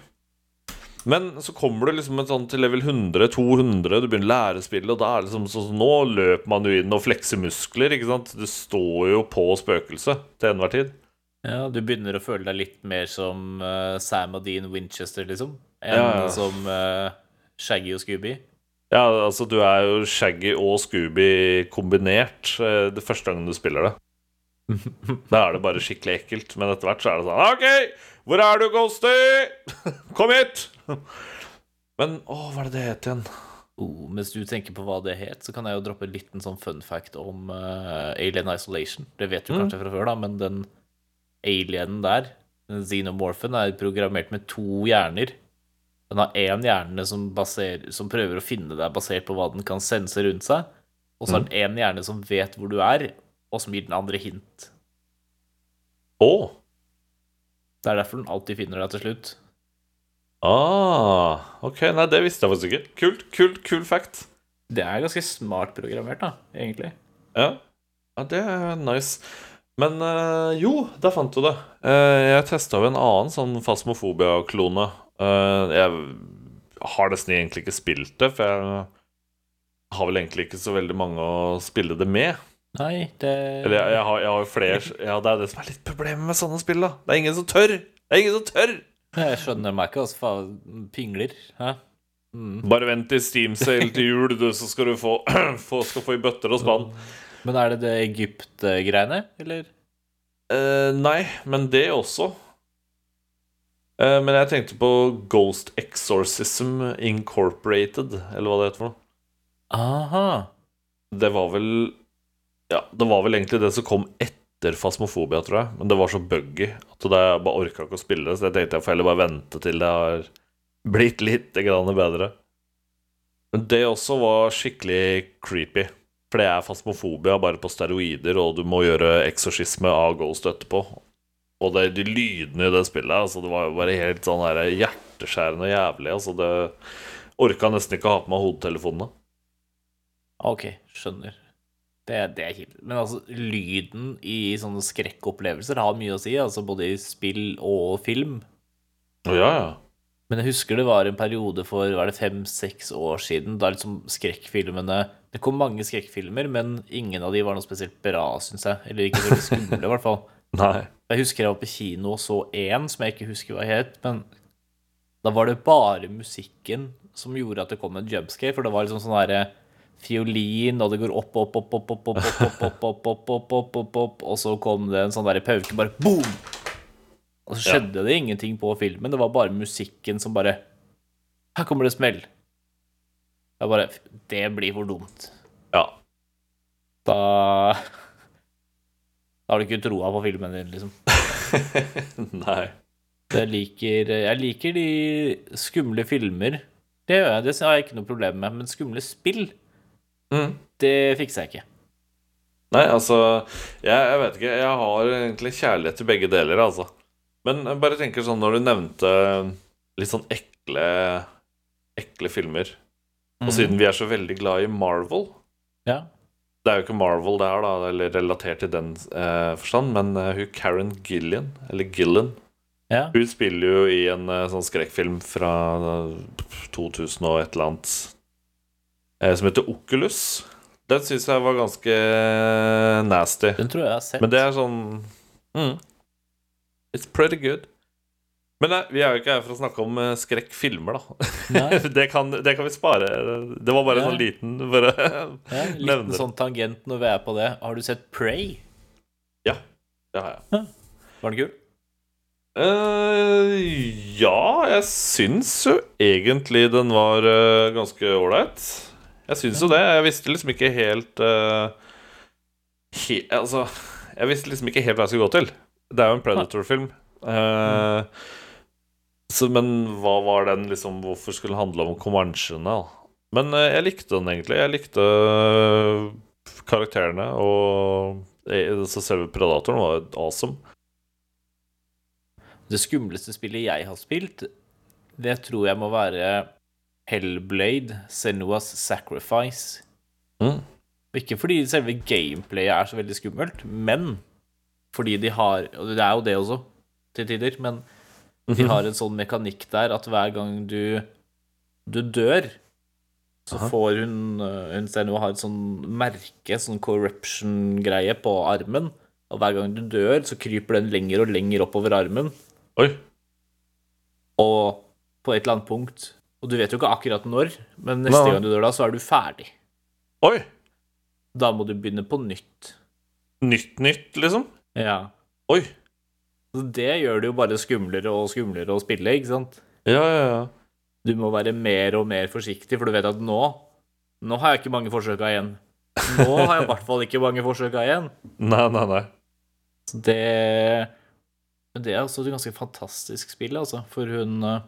Men så kommer du liksom sånn til level 100-200, du begynner å lære spillet, og da er det liksom sånn så Nå løper man jo inn og flekser muskler, ikke sant? Du står jo på spøkelset til enhver tid. Ja, Du begynner å føle deg litt mer som uh, Sam og Dean Winchester, liksom, enn Ja, ja. som uh, Shaggy og Scooby. Ja, altså, du er jo Shaggy og Scooby kombinert uh, det første gangen du spiller det. Da er det bare skikkelig ekkelt, men etter hvert så er det sånn OK, hvor er du, Ghosty? Kom hit! Men å, hva er det det het igjen? Oh, mens du tenker på hva det het, så kan jeg jo droppe en liten sånn fun fact om uh, Alien Isolation. Det vet du Mm. kanskje fra før, da, men den alienen der, den xenomorphen, er programmert med to hjerner. Den har én hjerne som, baser, som prøver å finne deg basert på hva den kan sense rundt seg, og så har den én hjerne som vet hvor du er, og som gir den andre hint. Å! Det er derfor den alltid finner deg til slutt. Ah, ok, nei, det visste jeg faktisk ikke. Kult, kult, kul fact. Det er ganske smart programmert, da, egentlig. Ja, ja det er nice. Men eh, jo, der fant du det. Eh, jeg testa jo en annen sånn fasmofobia-klone. Eh, jeg har nesten egentlig ikke spilt det, for jeg har vel egentlig ikke så veldig mange å spille det med. Nei, det Eller jeg, jeg, har, jeg har flere Ja, det er det som er litt problemet med sånne spill, da. Det er ingen som tør! Det er ingen som tør! Jeg skjønner meg ikke, altså. Faen, pingler. Hæ? Mm. Bare vent til Steam Sale til jul, du, så skal du få, få, skal få i bøtter og spann. Men er det det Egypt-greiene, eller? Uh, nei, men det også. Uh, men jeg tenkte på Ghost Exorcism Incorporated, eller hva det heter for noe. Aha. Det var vel Ja, det var vel egentlig det som kom etter Fasmofobia, tror jeg. Men det var så buggy at jeg bare orka ikke å spille det, så jeg tenkte jeg får heller bare vente til det har blitt litt bedre. Men det også var skikkelig creepy. For det er fasmofobia bare på steroider, og du må gjøre eksorsisme av Ghost etterpå. Og det, de lydene i det spillet altså, Det var jo bare helt sånn der hjerteskjærende jævlig. Altså, det orka nesten ikke å ha på meg hodetelefonene. Ok, skjønner. Det, det er kjipt. Men altså, lyden i sånne skrekkopplevelser har mye å si, altså både i spill og film. Å ja, ja. Men jeg husker det var en periode for var det fem-seks år siden da liksom skrekkfilmene Det kom mange skrekkfilmer, men ingen av de var noe spesielt bra, syns jeg. Eller ikke veldig skumle, i hvert fall. Nei. Jeg husker jeg var på kino og så én som jeg ikke husker hva het, men da var det bare musikken som gjorde at det kom en jumpscare, for det var liksom sånn derre fiolin, og det går opp, opp, opp, opp, opp, opp, opp, opp, opp, opp, opp, opp, opp, opp, og så kom det en sånn derre pauke, bare boom! Og så skjedde det ingenting på filmen, det var bare musikken som bare Her kommer det smell. Jeg bare Det blir for dumt. Ja. Da Da har du ikke troa på filmen din, liksom. Nei. Jeg liker, jeg liker de skumle filmer. Det gjør jeg, det har jeg ikke noe problem med. Men skumle spill, Mm. det fikser jeg ikke. Nei, altså jeg, jeg vet ikke. Jeg har egentlig kjærlighet til begge deler, altså. Men jeg bare tenker sånn når du nevnte litt sånn ekle Ekle filmer. Og siden vi er så veldig glad i Marvel Ja. Det er jo ikke Marvel det er, da, eller relatert til den eh, forstand, men uh, hun Karen Gillian, eller Gillen, ja. hun spiller jo i en uh, sånn skrekkfilm fra uh, 2000 og et eller annet som heter Oculus. Den syns jeg var ganske eh, nasty. Den tror jeg jeg har sett. Men det er sånn mm, It's pretty good. Men nei, vi er jo ikke her for å snakke om eh, skrekkfilmer, da. Det, kan, det kan vi spare. Det var bare en Ja. sånn liten bare, Ja, Nevner. liten sånn tangent når vi er på det. Har du sett Prey? Ja, det har jeg. Var den kul? Uh, ja, jeg syns jo egentlig den var uh, ganske ålreit. Jeg syns jo det. Jeg visste liksom ikke helt uh, he, Altså, jeg visste liksom ikke helt hva jeg skulle gå til. Det er jo en Predator-film. Uh, mm. men hva var den liksom Hvorfor skulle den handle om comanchene? Men uh, jeg likte den egentlig. Jeg likte karakterene, og så selve Predatoren var awesome. Det skumleste spillet jeg har spilt, det tror jeg må være Hellblade, Senuas Sacrifice. Mm. Ikke fordi selve gameplayet er så veldig skummelt, men fordi de har Og det er jo det også, til tider, men de har en sånn mekanikk der at hver gang du, du dør, så Aha. får hun øh, Hun Senua har et sånn merke, sånn corruption-greie, på armen. Og hver gang du dør, så kryper den lenger og lenger oppover armen. Oi. Og på et eller annet punkt Og du vet jo ikke akkurat når, men neste Nei. gang du dør da, så er du ferdig. Oi! Da må du begynne på nytt. Nytt nytt, liksom? Ja. Oi. Så det gjør det jo bare skumlere og skumlere å spille, ikke sant? Ja, ja, ja. Du må være mer og mer forsiktig, for du vet at nå Nå har jeg ikke mange forsøka igjen. Nå har jeg i hvert fall ikke mange forsøka igjen. Nei, nei, nei. Så det det er også et ganske fantastisk spill, altså. For hun, eh,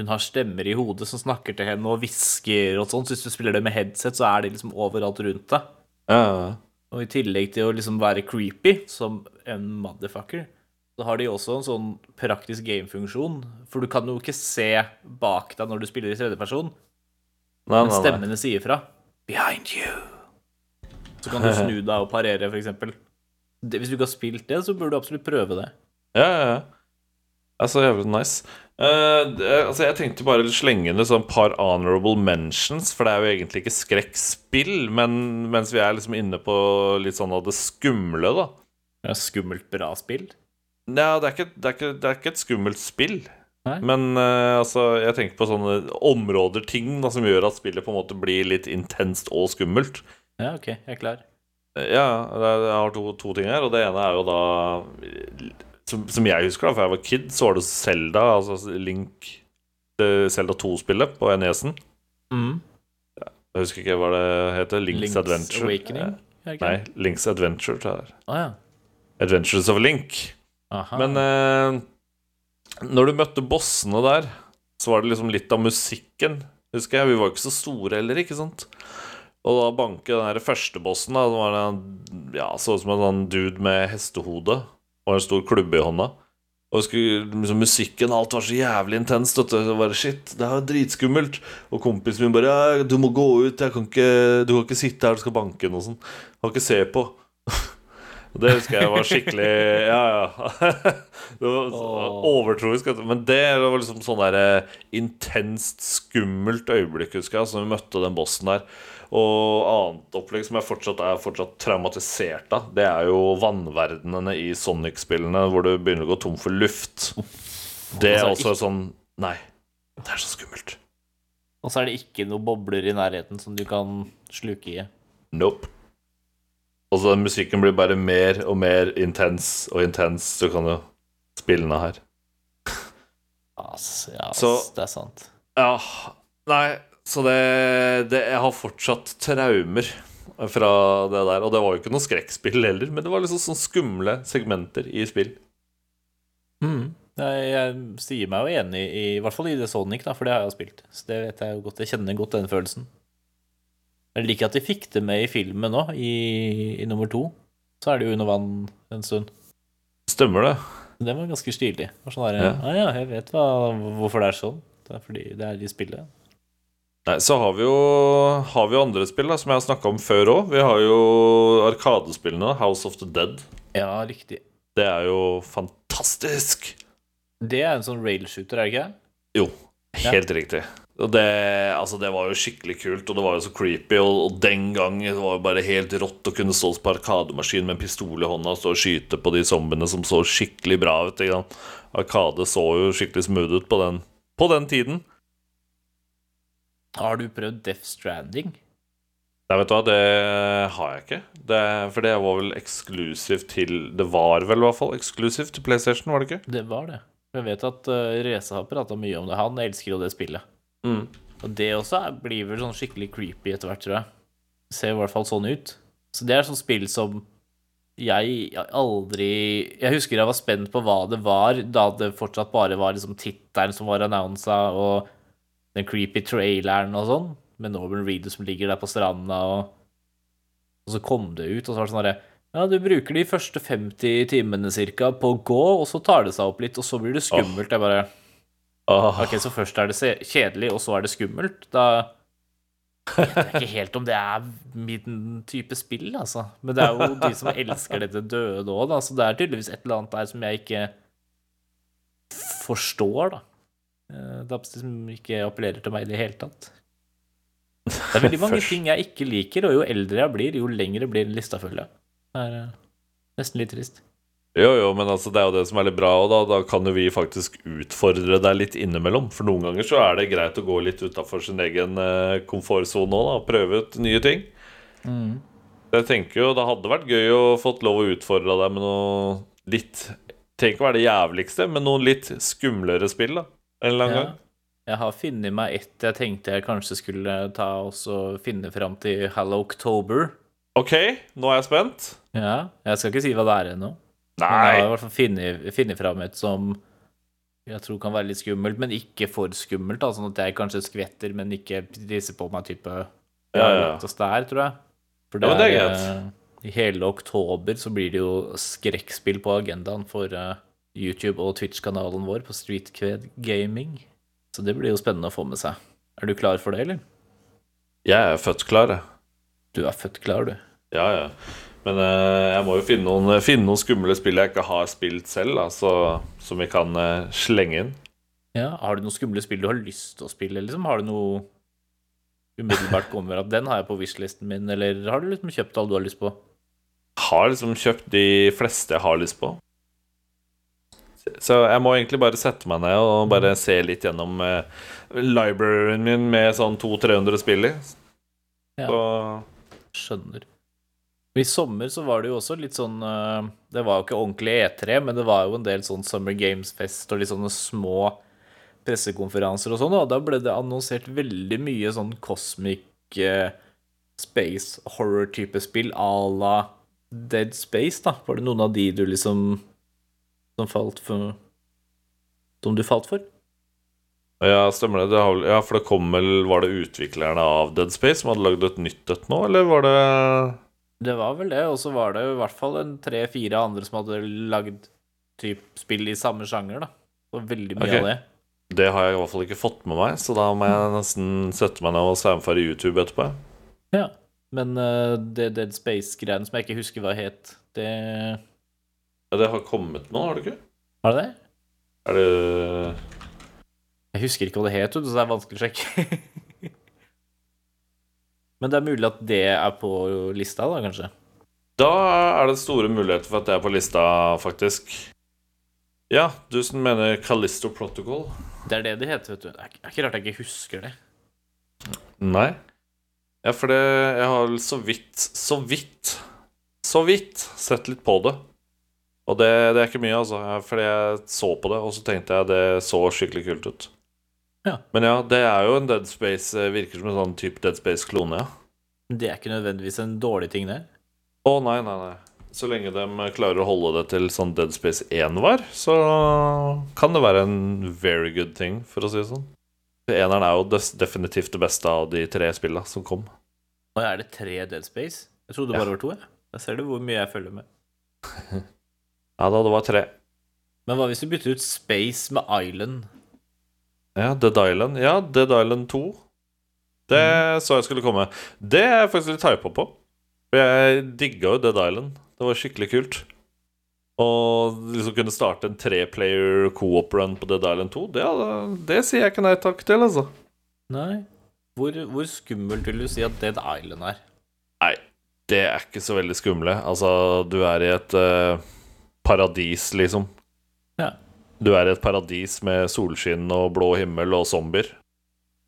hun har stemmer i hodet som snakker til henne og hvisker og sånn. Så hvis du spiller det med headset, så er de liksom overalt rundt deg. Ja. Og i tillegg til å liksom være creepy som en motherfucker, så har de også en sånn praktisk gamefunksjon. For du kan jo ikke se bak deg når du spiller i tredjeperson, Nei, men stemmene sier fra. Behind you. Så kan du snu deg og parere, eksempel. Hvis du ikke har spilt det, så burde du absolutt prøve det. Ja, ja, ja. Er så jævlig nice. Uh, det, altså, jeg tenkte bare å slenge inn et sånn par honorable mentions, for det er jo egentlig ikke skrekkspill, men mens vi er liksom inne på litt sånn av det skumle, da. Er skummelt bra spill. Ja, det det det er ikke et skummelt spill. Nei. Men uh, altså, jeg tenker på sånne områder, ting, da, som gjør at spillet på en måte blir litt intenst og skummelt. Ja, OK, jeg er klar. Ja, jeg har to, to ting her, og det ene er jo da Som, som jeg husker, da, for jeg var kid, så var det Zelda, altså Link Selda Zelda 2-spillet på NES-en. Mm. Jeg husker ikke hva det heter. Link's, Link's Adventure. Awakening? Nei. Link's Adventure. Å ja. Adventures of Link. Aha. Men eh, når du møtte bossene der, så var det liksom litt av musikken, husker jeg. Vi var ikke så store heller, ikke sant? Og da banke den første bossen, da, det var en, ja, så ut som en sånn dude med hestehode og en stor klubbe i hånda. Og skulle, liksom, musikken, alt var så jævlig intenst. Og. Det var shit, det er dritskummelt. Og kompisen min bare ja, 'Du må gå ut, kan ikke, du kan ikke sitte her, du skal banke noe sånt.' Kan ikke se på. Det husker jeg var skikkelig Ja, ja. Det var overtroisk. Men det var liksom sånn der eh, intenst skummelt øyeblikk, husker jeg, som vi møtte den bossen der. Og annet opplegg som jeg fortsatt er fortsatt traumatisert av, det er jo vannverdenene i Sonic-spillene hvor du begynner å gå tom for luft. Det er Altså, også sånn Nei, det er så skummelt. Og så er det ikke noen bobler i nærheten som du kan sluke i. Nope. Og så musikken blir bare mer og mer intens og intens. Du kan jo spille den her. Ass, ja, ass, Så- det er sant. Ja, nei, så det, det Jeg har fortsatt traumer fra det der. Og det var jo ikke noe skrekkspill heller, men det var liksom sånn skumle segmenter i spill. Mm. Jeg, jeg sier meg jo enig i, i hvert fall i det Sonic, da, for det har jeg jo spilt. Så det vet jeg jo godt. Jeg kjenner godt den følelsen. Jeg liker at de fikk det med i filmen nå, i, i nummer to. Så er det jo under vann en stund. Stemmer det? Det var ganske stilig. Var Sånn der, Ja. Ah, ja, jeg vet hva, hvorfor det er sånn. Det er fordi det er i spillet. Nei, så har vi jo, har vi jo andre spill da, som jeg har snakka om før òg. Vi har jo Arkadespillene. House of the Dead. Ja, riktig. Det er jo fantastisk! Det er en sånn railshooter, er det ikke? Jo, helt riktig. Og det, altså, det var jo skikkelig kult, og det var jo så creepy. Og, og den gang det var jo bare helt rått å kunne stå på arkademaskin med en pistol i hånda og stå og skyte på de zombiene som så skikkelig bra ut. Ikke sant? Arkade så jo skikkelig smooth ut på den, på den tiden. Har du prøvd Death Stranding? Nei, vet du hva, det har jeg ikke. Det, for det var vel eksklusivt til Det var vel i hvert fall eksklusivt til PlayStation, var det ikke? Det var det. Jeg vet at uh, Reza har prata mye om det. Han elsker jo det spillet. Mm. Og det også blir vel sånn skikkelig creepy etter hvert, tror jeg. Det ser i hvert fall sånn ut. Så det er sånn spill som jeg aldri Jeg husker jeg var spent på hva det var, da det fortsatt bare var liksom tittelen som var annonsa, og den creepy traileren og sånn, med Norman Reedus som ligger der på stranda, og, og så kom det ut, og så var det sånn herre ja, du bruker de første 50 timene cirka på å gå, og så tar det seg opp litt, og så blir det skummelt. Jeg bare Ok, så først er det kjedelig, og så er det skummelt. Da vet jeg ikke helt om det er min type spill, altså. Men det er jo de som elsker dette døde òg, da. Så det er tydeligvis et eller annet der som jeg ikke forstår, da. Eh, er som ikke appellerer til meg i det hele tatt. Det er veldig mange Først- ting jeg ikke liker, og jo eldre jeg blir, jo lengre blir lista, føler jeg. Det er eh, nesten litt trist. Jo, jo, men altså, det er jo det som er litt bra, og da, da kan jo vi faktisk utfordre deg litt innimellom. For noen ganger så er det greit å gå litt utafor sin egen eh, komfortsone òg, da. Prøve ut nye ting. Jeg tenker jo det hadde vært gøy å fått lov å utfordre deg med noe litt Tenk å være det jævligste, men noen litt skumlere spill, da. En eller annen Ja. gang. Jeg har funnet meg ett jeg tenkte jeg kanskje skulle ta og finne fram til Hallow October. OK, nå er jeg spent. Ja, jeg skal ikke si hva det er ennå. Men jeg har i hvert fall funnet, funnet fram et som jeg tror kan være litt skummelt, men ikke for skummelt. Da, sånn at jeg kanskje skvetter, men ikke disser på meg type Ja, ja. oss der, tror jeg. For Ja, men det er greit. I hele oktober så blir det jo skrekkspill på agendaen for eh, YouTube og Twitch-kanalen vår på Streetcred Gaming. Så det blir jo spennende å få med seg. Er du klar for det, eller? Jeg er født klar, jeg. Du er født klar, du. Ja, ja. Men eh, jeg må jo finne noen, finne noen skumle spill jeg ikke har spilt selv, da, så, som vi kan eh, slenge inn. Ja, Har du noen skumle spill du har lyst til å spille, liksom? Har du noe umiddelbart kommer at den har jeg på wishlisten min, eller har du liksom kjøpt alle du har lyst på? Har liksom kjøpt de fleste jeg har lyst på. Så jeg må egentlig bare sette meg ned og bare se litt gjennom uh, libraryen min med sånn 200-300 spill i. Ja. Så Skjønner. I sommer så var det jo også litt sånn uh, Det var jo ikke ordentlig E3, men det var jo en del sånn Summer Games-fest og litt sånne små pressekonferanser og sånn, og da ble det annonsert veldig mye sånn cosmic uh, space horror-type spill à la Dead Space, da. Var det noen av de du liksom Som falt for Som du falt for? ja, stemmer det. det har, ja, for det kom vel Var det utviklerne av Dead Space som hadde lagd et nytt et nå, eller var det Det var vel det, og så var det i hvert fall en tre-fire andre som hadde lagd typ spill i samme sjanger, da. Og veldig mye okay. av det. Det har jeg i hvert fall ikke fått med meg, så da må jeg nesten sette meg ned og samfare YouTube etterpå. Ja. Men uh, det Dead Space-greiene som jeg ikke husker hva het, det det har kommet nå, har det ikke? Har det det? Er det Jeg husker ikke hva det het, så det er vanskelig å sjekke. Men det er mulig at det er på lista, da, kanskje? Da er det store muligheter for at det er på lista, faktisk. Ja, du som mener Callisto Protocol? Det er det det heter, vet du. Det er ikke rart jeg ikke husker det. Nei. Ja, for det Jeg har så vidt, så vidt, så vidt sett litt på det. Og det, det er ikke mye, altså. Fordi jeg så på det, og så tenkte jeg det så skikkelig kult ut. Ja. Men ja, det er jo en Dead Space eh, Virker som en sånn type Dead Space-klone, ja. Det er ikke nødvendigvis en dårlig ting, det. Å, nei, nei, nei. Så lenge de klarer å holde det til sånn Dead Space 1 var, så kan det være en very good thing, for å si det sånn. Eneren er jo definitivt det beste av de tre spillene som kom. Og er det tre Dead Space? Jeg trodde det Ja. bare var to. jeg. Da ser du hvor mye jeg følger med. Ja da, det var tre. Men hva hvis du bytter ut Space med Island? Ja, Dead Island. Ja, Dead Island 2. Det så jeg skulle komme. Det er jeg faktisk litt hypa på. For jeg digga jo Dead Island. Det var skikkelig kult. Og liksom kunne starte en treplayer co-op-run på Dead Island 2, det, det sier jeg ikke nei takk til, altså. Nei. Hvor, hvor skummelt vil du si at Dead Island er? Nei, det er ikke så veldig skumle. Altså, du er i et eh, paradis, liksom. Ja. Du er i et paradis med solskinn og blå himmel og zombier.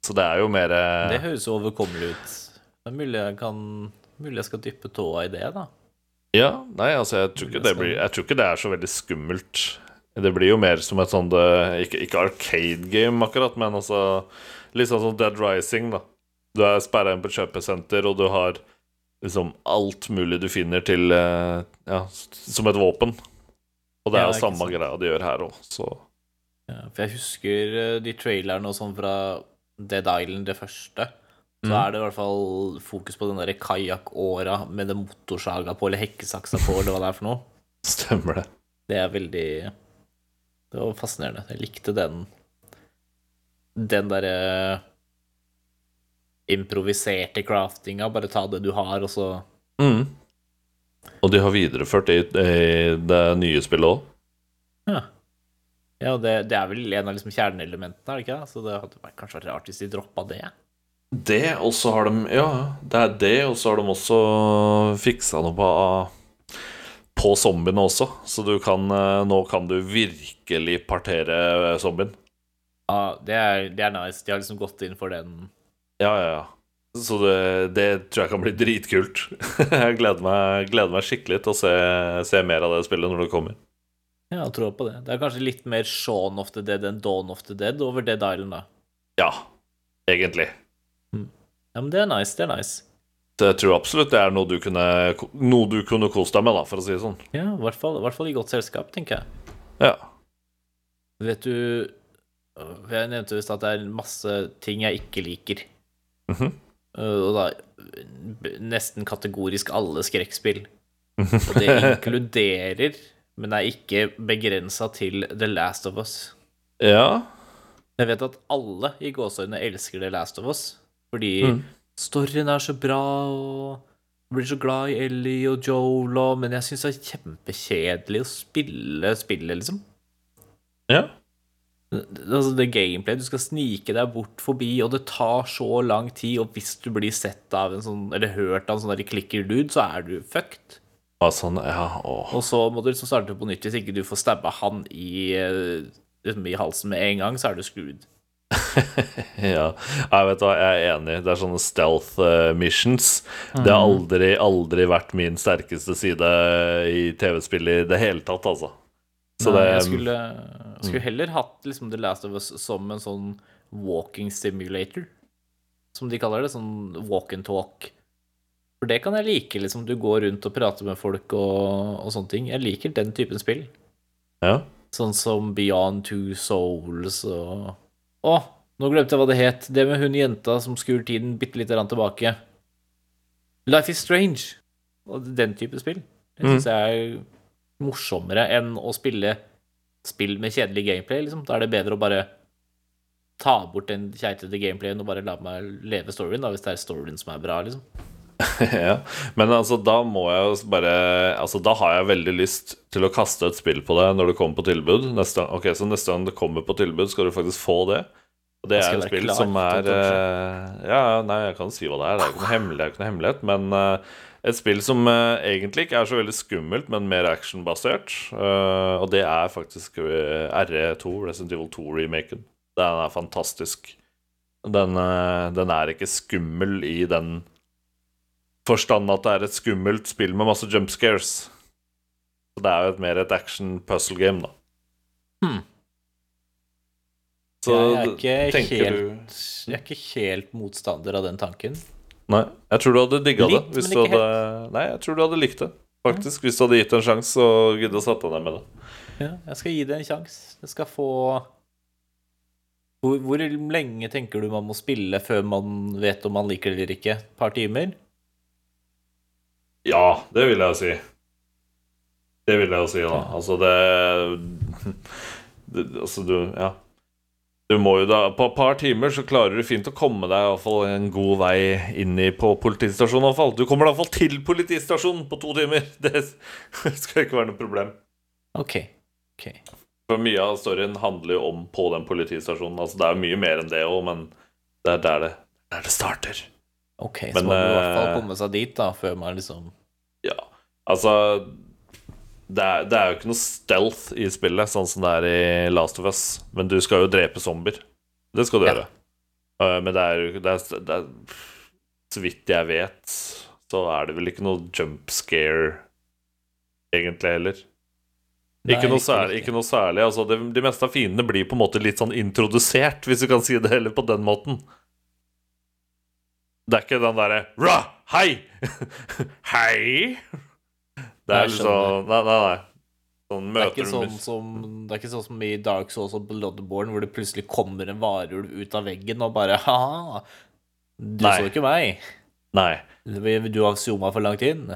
Så det er jo mer Det høres overkommelig ut. Det er mulig jeg kan Mulig jeg skal dyppe tåa i det, da. Ja, nei, altså, jeg tror, ikke det blir, jeg tror ikke det er så veldig skummelt. Det blir jo mer som et sånt Ikke, ikke arcade game, akkurat, men altså Litt sånn som Dead Rising, da. Du er sperra inn på et kjøpesenter, og du har liksom alt mulig du finner til eh, Ja, som et våpen. Og det er jo ja, samme greia de gjør her òg, så Ja, for jeg husker eh, de trailerne og sånn fra Dead Island, det første. Så mm. er det i hvert fall fokus på den derre kajakkåra med det motorsaga på, eller hekkesaksa på, eller hva det er for noe. stemmer det. Det er veldig Det var fascinerende. Jeg likte den Den derre improviserte craftinga. Bare ta det du har, og så Mm. Og de har videreført det i, det nye spillet òg. Ja. Ja, det, det er vel en av liksom kjerneelementene, er det ikke? Så det hadde kanskje vært rart hvis de droppa det. Det, og så har de Ja, det er det, og så har de også fiksa noe på På zombiene også. Så du kan eh, Nå kan du virkelig partere zombien. Ja, det er, det er nice. De har liksom gått inn for den. Ja, ja, ja. Så det, det tror jeg kan bli dritkult. jeg gleder meg, gleder meg skikkelig til å se, se mer av det spillet når det kommer. Ja, jeg tror på det. Det er kanskje litt mer Shaun of the Dead enn Dawn of the Dead over Dead Island, da. Ja, egentlig. Ja, men det er nice. Det er nice. Jeg tror absolutt det er noe du kunne, noe du kunne kost deg med, da, for å si det sånn. Ja, i hvert fall, i hvert fall i godt selskap, tenker jeg. Ja. Vet du øh, Jeg nevnte visst at det er masse ting jeg ikke liker. Mhm. Øh, Og da nesten kategorisk alle skrekkspill. Og det inkluderer, men er ikke begrensa til The Last of Us. Ja. Jeg vet at alle i gåseøynene elsker The Last of Us, fordi Mm. storyen er så bra, og jeg blir så glad i Ellie og Joel, og, men jeg syns det er kjempekjedelig å spille spillet, liksom. Ja. Altså det gameplay, Du skal snike deg bort forbi, og det tar så lang tid. Og hvis du blir sett av en sånn, eller hørt av en sånn klikker-dude, så er du fucked. Sånn, ja. Og så må du liksom starte på nytt. Hvis ikke du får stabba han i, eh, liksom i halsen med en gang, så er du screwed. Ja, jeg vet hva, jeg er enig. Det er sånne stealth eh, missions. Det har aldri, aldri vært min sterkeste side i TV-spill i det hele tatt, altså. Så Nei, det jeg skulle, skulle heller hatt liksom The Last of Us som en sånn walking simulator, som de kaller det. Sånn walk and talk. For det kan jeg like, liksom. Du går rundt og prater med folk og, og sånne ting. Jeg liker den typen spill. Ja. Sånn som Beyond Two Souls og Å, nå glemte jeg hva det het. Det med hun jenta som skur tiden bitte lite grann tilbake. Life is Strange. Og den type spill. Det syns jeg er morsommere enn å spille spill med kjedelig gameplay. Liksom. Da er det bedre å bare ta bort den keitete gameplayen og bare la meg leve storyen, da, hvis det er storyen som er bra, liksom. ja. Men altså, da må jeg jo bare Altså, da har jeg veldig lyst til å kaste et spill på deg når det kommer på tilbud. Neste, ok, Så neste gang det kommer på tilbud, skal du faktisk få det. Og det er et spill klar som er eh, Ja, nei, jeg kan si hva det er. Det er jo ikke noe hemmelighet. Men eh, et spill som uh, egentlig ikke er så veldig skummelt, men mer actionbasert. Uh, og det er faktisk uh, RE2, Resident Evil 2-remaken. Den er fantastisk. Den, eh, den er ikke skummel i den forstand at det er et skummelt spill med masse jump scares. Så det er jo et, mer et action puzzle game, da. Hmm. Så jeg, er ikke helt, du jeg er ikke helt motstander av den tanken. Nei, jeg tror du hadde digga det. Hvis du hadde Nei, jeg tror du hadde likt det. Faktisk, Hvis du hadde gitt det en sjanse og giddet å sette deg med det. Ja, jeg skal gi det en sjanse. Det skal få hvor, hvor lenge tenker du man må spille før man vet om man liker det eller ikke? Et par timer? Ja, det vil jeg si. Det vil jeg jo si, da. Altså, det, det Altså, du Ja. Du må jo da, På et par timer så klarer du fint å komme deg i hvert fall en god vei inn i på politistasjonen. i hvert fall. Du kommer i hvert fall til politistasjonen på to timer. Det skal ikke være noe problem. OK. ok. For mye av storyen handler jo om på den politistasjonen. Altså Det er mye mer enn det òg, men det er der det, der det starter. Ok, Så Men, må man i hvert fall eh, komme seg dit, da, før man liksom Ja, altså det er, det er jo ikke noe stealth i spillet, sånn som det er i Last of Us. Men du skal jo drepe zombier. Det skal du Ja. gjøre. Uh, men det er jo Så vidt jeg vet, så er det vel ikke noe jump scare egentlig heller. Nei, ikke, noe særlig, ikke noe særlig. Altså, det, de meste av fiendene blir på en måte litt sånn introdusert, hvis du kan si det heller på den måten. Det er ikke den derre Ra! Hei! Hei! Det er liksom Nei, nei, nei. Sånn Det er, sånn som, det er ikke sånn som i Dark Souls og Bloodborne, hvor det plutselig kommer en varulv ut av veggen og bare Ha! Du Nei. så ikke meg. Nei. Du har zooma for langt inn.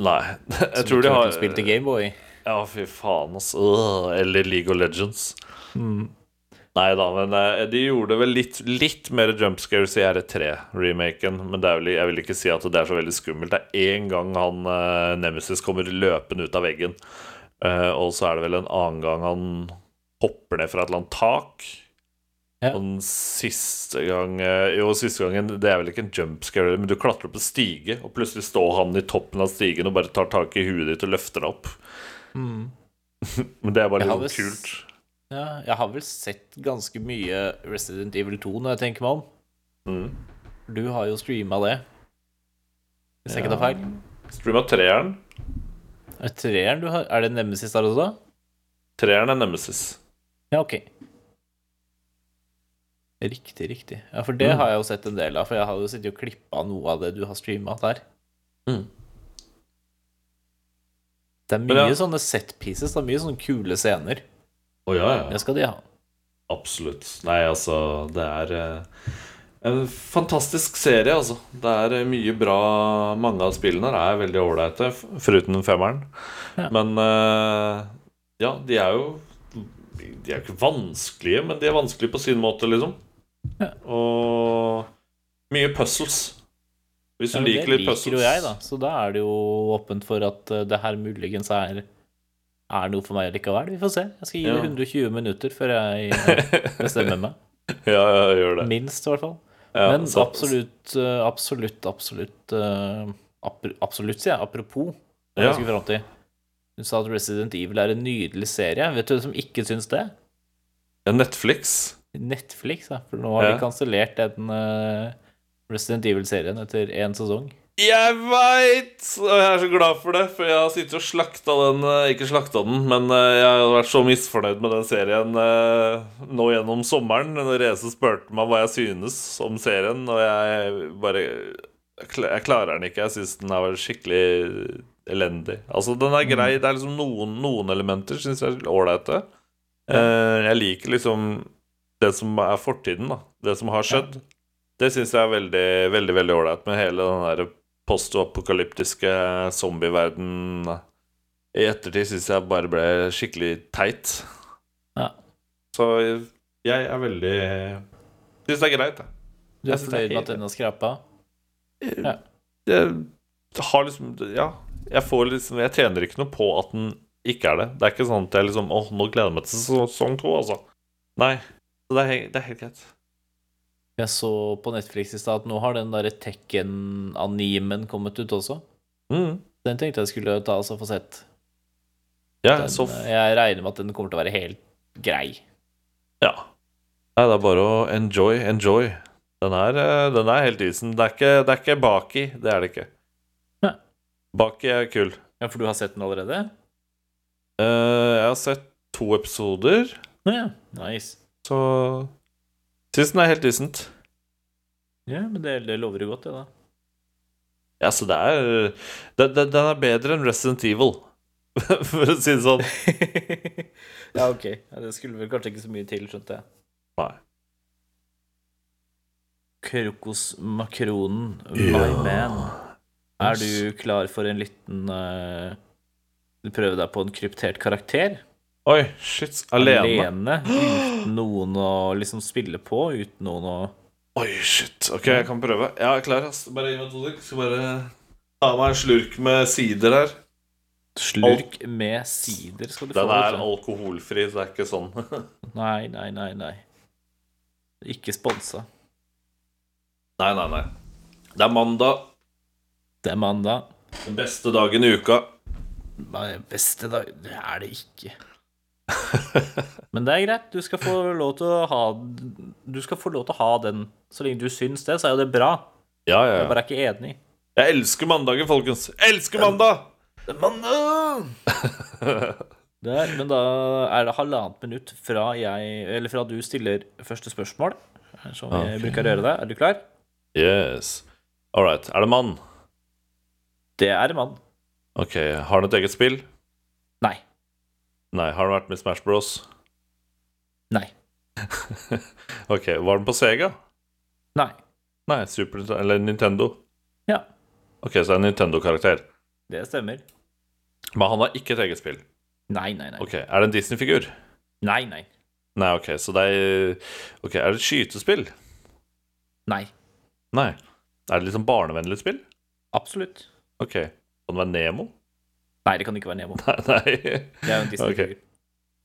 Nei. Jeg Som tror de har spilt i Gameboy. Ja, fy faen. Øh, eller League of Legends. Mm. Nei da, men eh, de gjorde vel litt, litt mer jump scares i R3-remaken. Men det er jeg vil ikke si at det er så veldig skummelt. Det er én gang han eh, Nemesis kommer løpende ut av veggen. Uh, og så er det vel en annen gang han hopper ned fra et eller annet tak. Ja. Og den siste gang Jo, siste gangen Det er vel ikke en jump scare, men du klatrer opp en stige, og plutselig står han i toppen av stigen og bare tar tak i huet ditt og løfter deg opp. Mm. Men det er bare litt liksom kult. Ja, jeg har vel sett ganske mye Resident Evil 2 når jeg tenker meg om. Mm. Du har jo streama det. Hvis jeg ikke tar feil. Streama treeren. Er treeren du har? Er det Nemesis der også? Treeren er Nemesis. Ja, ok. Riktig, riktig. Ja, for det Mm. har jeg jo sett en del av, for jeg har jo sittet og klippa noe av det du har streama der. Mm. Det er mye ja. sånne set pieces, det er mye sånne kule scener. Å ja, ja. Det skal de ha. Absolutt. Nei, altså, det er eh, en fantastisk serie, altså. Det er eh, mye bra Mange av spillene er veldig ålreite, foruten femmeren. Ja. Men eh, ja, de er jo De er ikke vanskelige, men de er vanskelige på sin måte, liksom. Ja. Og mye puzzles. Hvis du Ja, liker det litt liker puzzles jo jeg, da. Så da er det jo åpent for at eh, det her muligens er, er noe for meg likevel. Vi får se. Jeg skal gi det 120 minutter før jeg bestemmer meg. Ja, ja, gjør det. Minst, i hvert fall. Ja, Men så- absolutt, eh, absolutt, absolutt eh, Absolutt, sier jeg. Apropos hva Ja. jeg skulle fram til. Hun sa at Resident Evil er en nydelig serie. Vet du hvem som ikke syns det? Ja, Netflix. Netflix, ja. For nå har Ja. de kansellert den eh, Resident Evil-serien etter én sesong. Jeg veit! Og jeg er så glad for det, for jeg har sittet og slakta den eh, Ikke slakta den, men eh, jeg har vært så misfornøyd med den serien eh, nå gjennom sommeren. Når Reze spurte meg hva jeg synes om serien, og jeg bare Jeg klarer den ikke. Jeg syns den er skikkelig elendig. Altså, den er grei. Det er liksom noen, noen elementer syns jeg er ålreite. Jeg liker liksom det som er fortiden, da. Det som har skjedd. Det syns jeg er veldig, veldig veldig ålreit med hele den der post-apokalyptiske zombieverden. I ettertid syns jeg bare ble skikkelig teit. Ja. Så jeg er veldig Syns det er greit, jeg. Du er fornøyd med at den har skrapa? Ja. Jeg har liksom Ja, jeg får liksom Jeg tjener ikke noe på at den ikke er det. Det er ikke sånn at jeg liksom Åh, nå gleder jeg meg til sesong to, altså. Nei. Så det er, det er helt greit. Jeg så på Netflix i stad at nå har den derre Tekken-animen kommet ut også. Mm. Den tenkte jeg skulle ta oss og få sett. Ja, Den, så eh, jeg regner med at den kommer til å være helt grei. Ja. Nei, det er bare å enjoy, enjoy. Den er, eh, den er helt isen. Det er ikke, det er ikke baki. Det er det ikke. Nei. Baki er kul. Ja, for du har sett den allerede? Uh, jeg har sett to episoder, Ja, nice. så Syns den er helt decent. Ja, men det, det lover jo godt, det, da. Ja, så det er den, den, den er bedre enn Resident Evil, for å si det sånn. ja, ok. Ja, det skulle vel kanskje ikke så mye til, skjønte jeg. Nei. Krokosmakronen, Ja. man. Er du klar for en liten uh, Prøve deg på en kryptert karakter? Oi, shit. Alene? Alene, uten noen å liksom spille på, uten noen å Oi, shit. Ok, jeg kan prøve. Ja, jeg er klar. ass. Bare gi meg to dykk. Skal bare ta meg en slurk med sider her. Slurk med sider skal du få. Den er alkoholfri, så det er ikke sånn. Nei, nei, nei, nei. Ikke sponsa. Nei, nei, nei. Det er mandag. Det er mandag. Den beste dagen i uka. Nei, Beste dag Det er det ikke. Men det er greit. Du skal få lov til å ha Du skal få lov til å ha den så lenge du syns det, så er jo det bra. Ja, ja, Jeg ja. bare er ikke enig. Jeg elsker mandagen, folkens. Jeg elsker mandag! Det er mandag! Der, men da er det halvannet minutt fra jeg Eller fra du stiller første spørsmål. Som okay. jeg bruker å gjøre det. Er du klar? Yes. All right. Er det mann? Det er mann. Ok. Har han et eget spill? Nei. Nei. Har den vært med Smash Bros? Nei. Ok. Var den på Sega? Nei. Nei. Super Eller Nintendo? Ja. Ok, så det er en Nintendo-karakter. Det stemmer. Men han har ikke et eget spill. Nei, nei, nei. Ok. Er det en Disney-figur? Nei, nei. Nei, ok. Så det er Ok, er det et skytespill? Nei. Nei. Er det liksom barnevennlig spill? Absolutt. Ok. Kan det være Nemo? Nei, det kan ikke være Nemo. Nei. Nei. Det er jo en Disney-figur.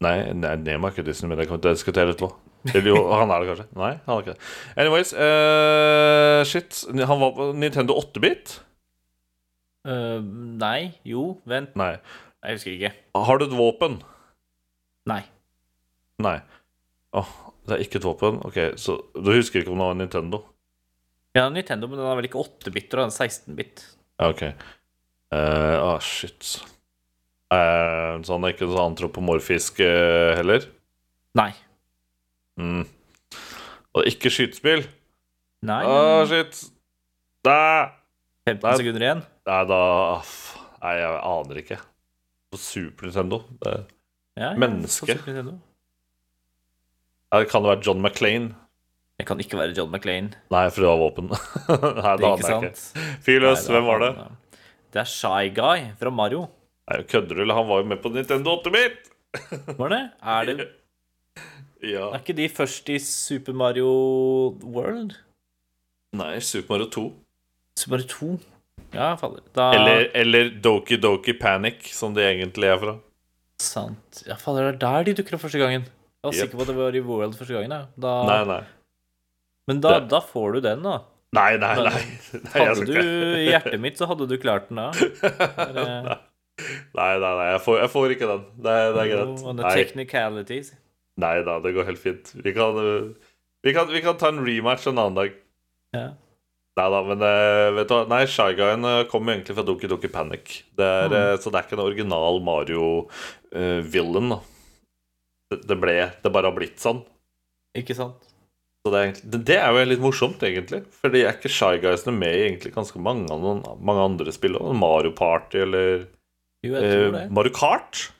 Nei, nei, Nemo er ikke Disney, men det kan vi diskutere etterpå. Eller jo, han er det kanskje. Nei, han er ikke det. Anyways, uh, shit. Han var på Nintendo 8-bit? Uh, nei. Jo, vent. Nei. Jeg husker ikke. Har du et våpen? Nei. Nei. Åh, det er ikke et våpen? Ok, så du husker ikke om det var Nintendo? Ja, Nintendo, men den er vel ikke 8-bit, og den er 16-bit. Ja, ok. Eh, ah, shit. Eh, så han er ikke så antropomorfisk eh, heller? Nei. Mm. Og ikke skytespill? Nei. Ah, shit. Da. 15 nei. sekunder igjen. Nei, da Nei, jeg aner ikke. På Super Nintendo det, Ja, ja, Menneske. Nintendo. ja, Kan jo være John McClain? Det kan ikke være John McClain. Nei, for det var våpen. Nei, det Det er aner jeg ikke. Fyr løs, hvem var det? ja. Det er Shy Guy fra Mario. Nei, Kødder du, eller? Han var jo med på Nintendo 8-bit! Var det? Er, det? Ja. er ikke de først i Super Mario World? Nei, Super Mario 2. Super Mario 2? Ja, faller. Da Eller, eller Doki Doki Panic, som de egentlig er fra. Sant. Ja, faller, det er der de dukker opp første gangen. Jeg var yep. sikker på at det var i World første gangen. Da, Nei, nei. men da, Det- da får du den, da. Nei, nei, nei. nei Hadde du i hjertet mitt, så hadde du klart den da. Nei, nei, nei. Jeg får, jeg får ikke den. Det, det er greit. Oh, the technicalities. nei da, det går helt fint. Vi kan, vi kan, vi kan ta en rematch en annen dag. Ja. Nei da, men uh, vet du hva? Nei, Shy Guyen uh, kommer jo egentlig fra Doki Doki Panic. Det er, Mm. uh, Så det er ikke en original Mario-villain, Uh, Det, det ble Det bare har blitt sånn. Ikke sant? Så det, er egentlig, det, er jo litt morsomt, egentlig. Fordi er ikke Shy Guysene med i egentlig ganske mange, noen- mange andre spill? Mario Party eller Jo, eh, det. Mario Kart,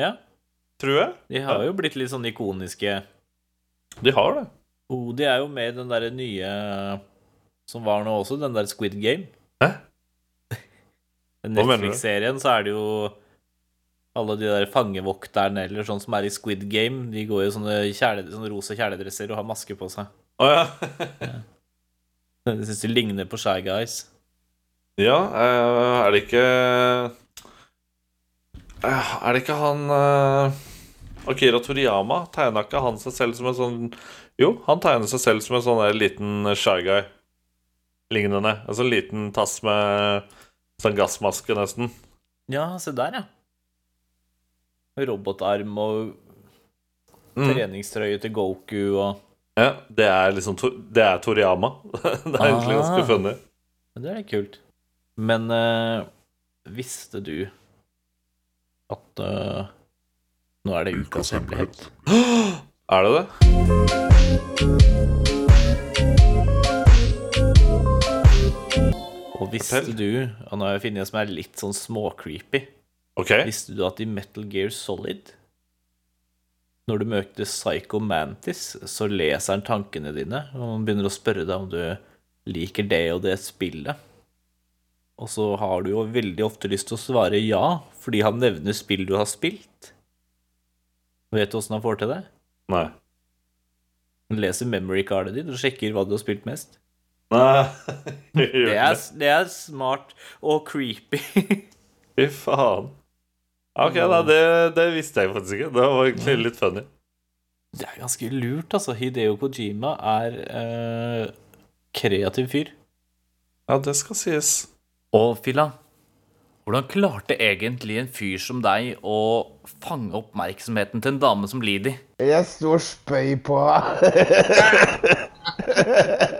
Ja. tror jeg. De har jo blitt litt sånn ikoniske De har det. Oh, de er jo med i den derre nye som var nå også, den der Squid Game. Hæ? Netflix-serien, så er det jo alle de der fangevokterne eller sånn som er i Squid Game. De går i sånne, kjæle, sånne rosa kjæledresser og har maske på seg. Å ja. Jeg syns de ligner på Shy Guys. ja, eh, er det ikke eh, Er det ikke han eh, Akira Toriyama? Tegna ikke han seg selv som en sånn Jo, han tegner seg selv som en sånn liten shy guy. Lignende. En sånn liten tass med sånn gassmaske, nesten. Ja, se der, ja. Robotarm og Mm. treningstrøye til Goku og Ja, det er liksom Det er Toriyama. det er egentlig ganske Ah. funny. Det er litt kult. Men uh, visste du at uh, Nå er det ukas hemmelighet. Er det det? Og visste du Og nå har jeg funnet en som er litt sånn småcreepy. OK. Visste du at i Metal Gear Solid Når du møter Psycho Mantis, så leser han tankene dine, og han begynner å spørre deg om du liker det og det spillet. Og så har du jo veldig ofte lyst til å svare ja, fordi han nevner spill du har spilt. Vet du åssen han får til det? Nei. Han leser memory-cardet ditt og sjekker hva du har spilt mest. Nei. Det er, det er smart og creepy. Fy faen. Ok, da, det, det visste jeg faktisk ikke. Det var egentlig litt funny. Det er ganske lurt, altså. Hideo Kojima er eh, kreativ fyr. Ja, det skal sies. Og Filla, hvordan klarte egentlig en fyr som deg å fange oppmerksomheten til en dame som Lidi? Jeg sto og spøy på henne.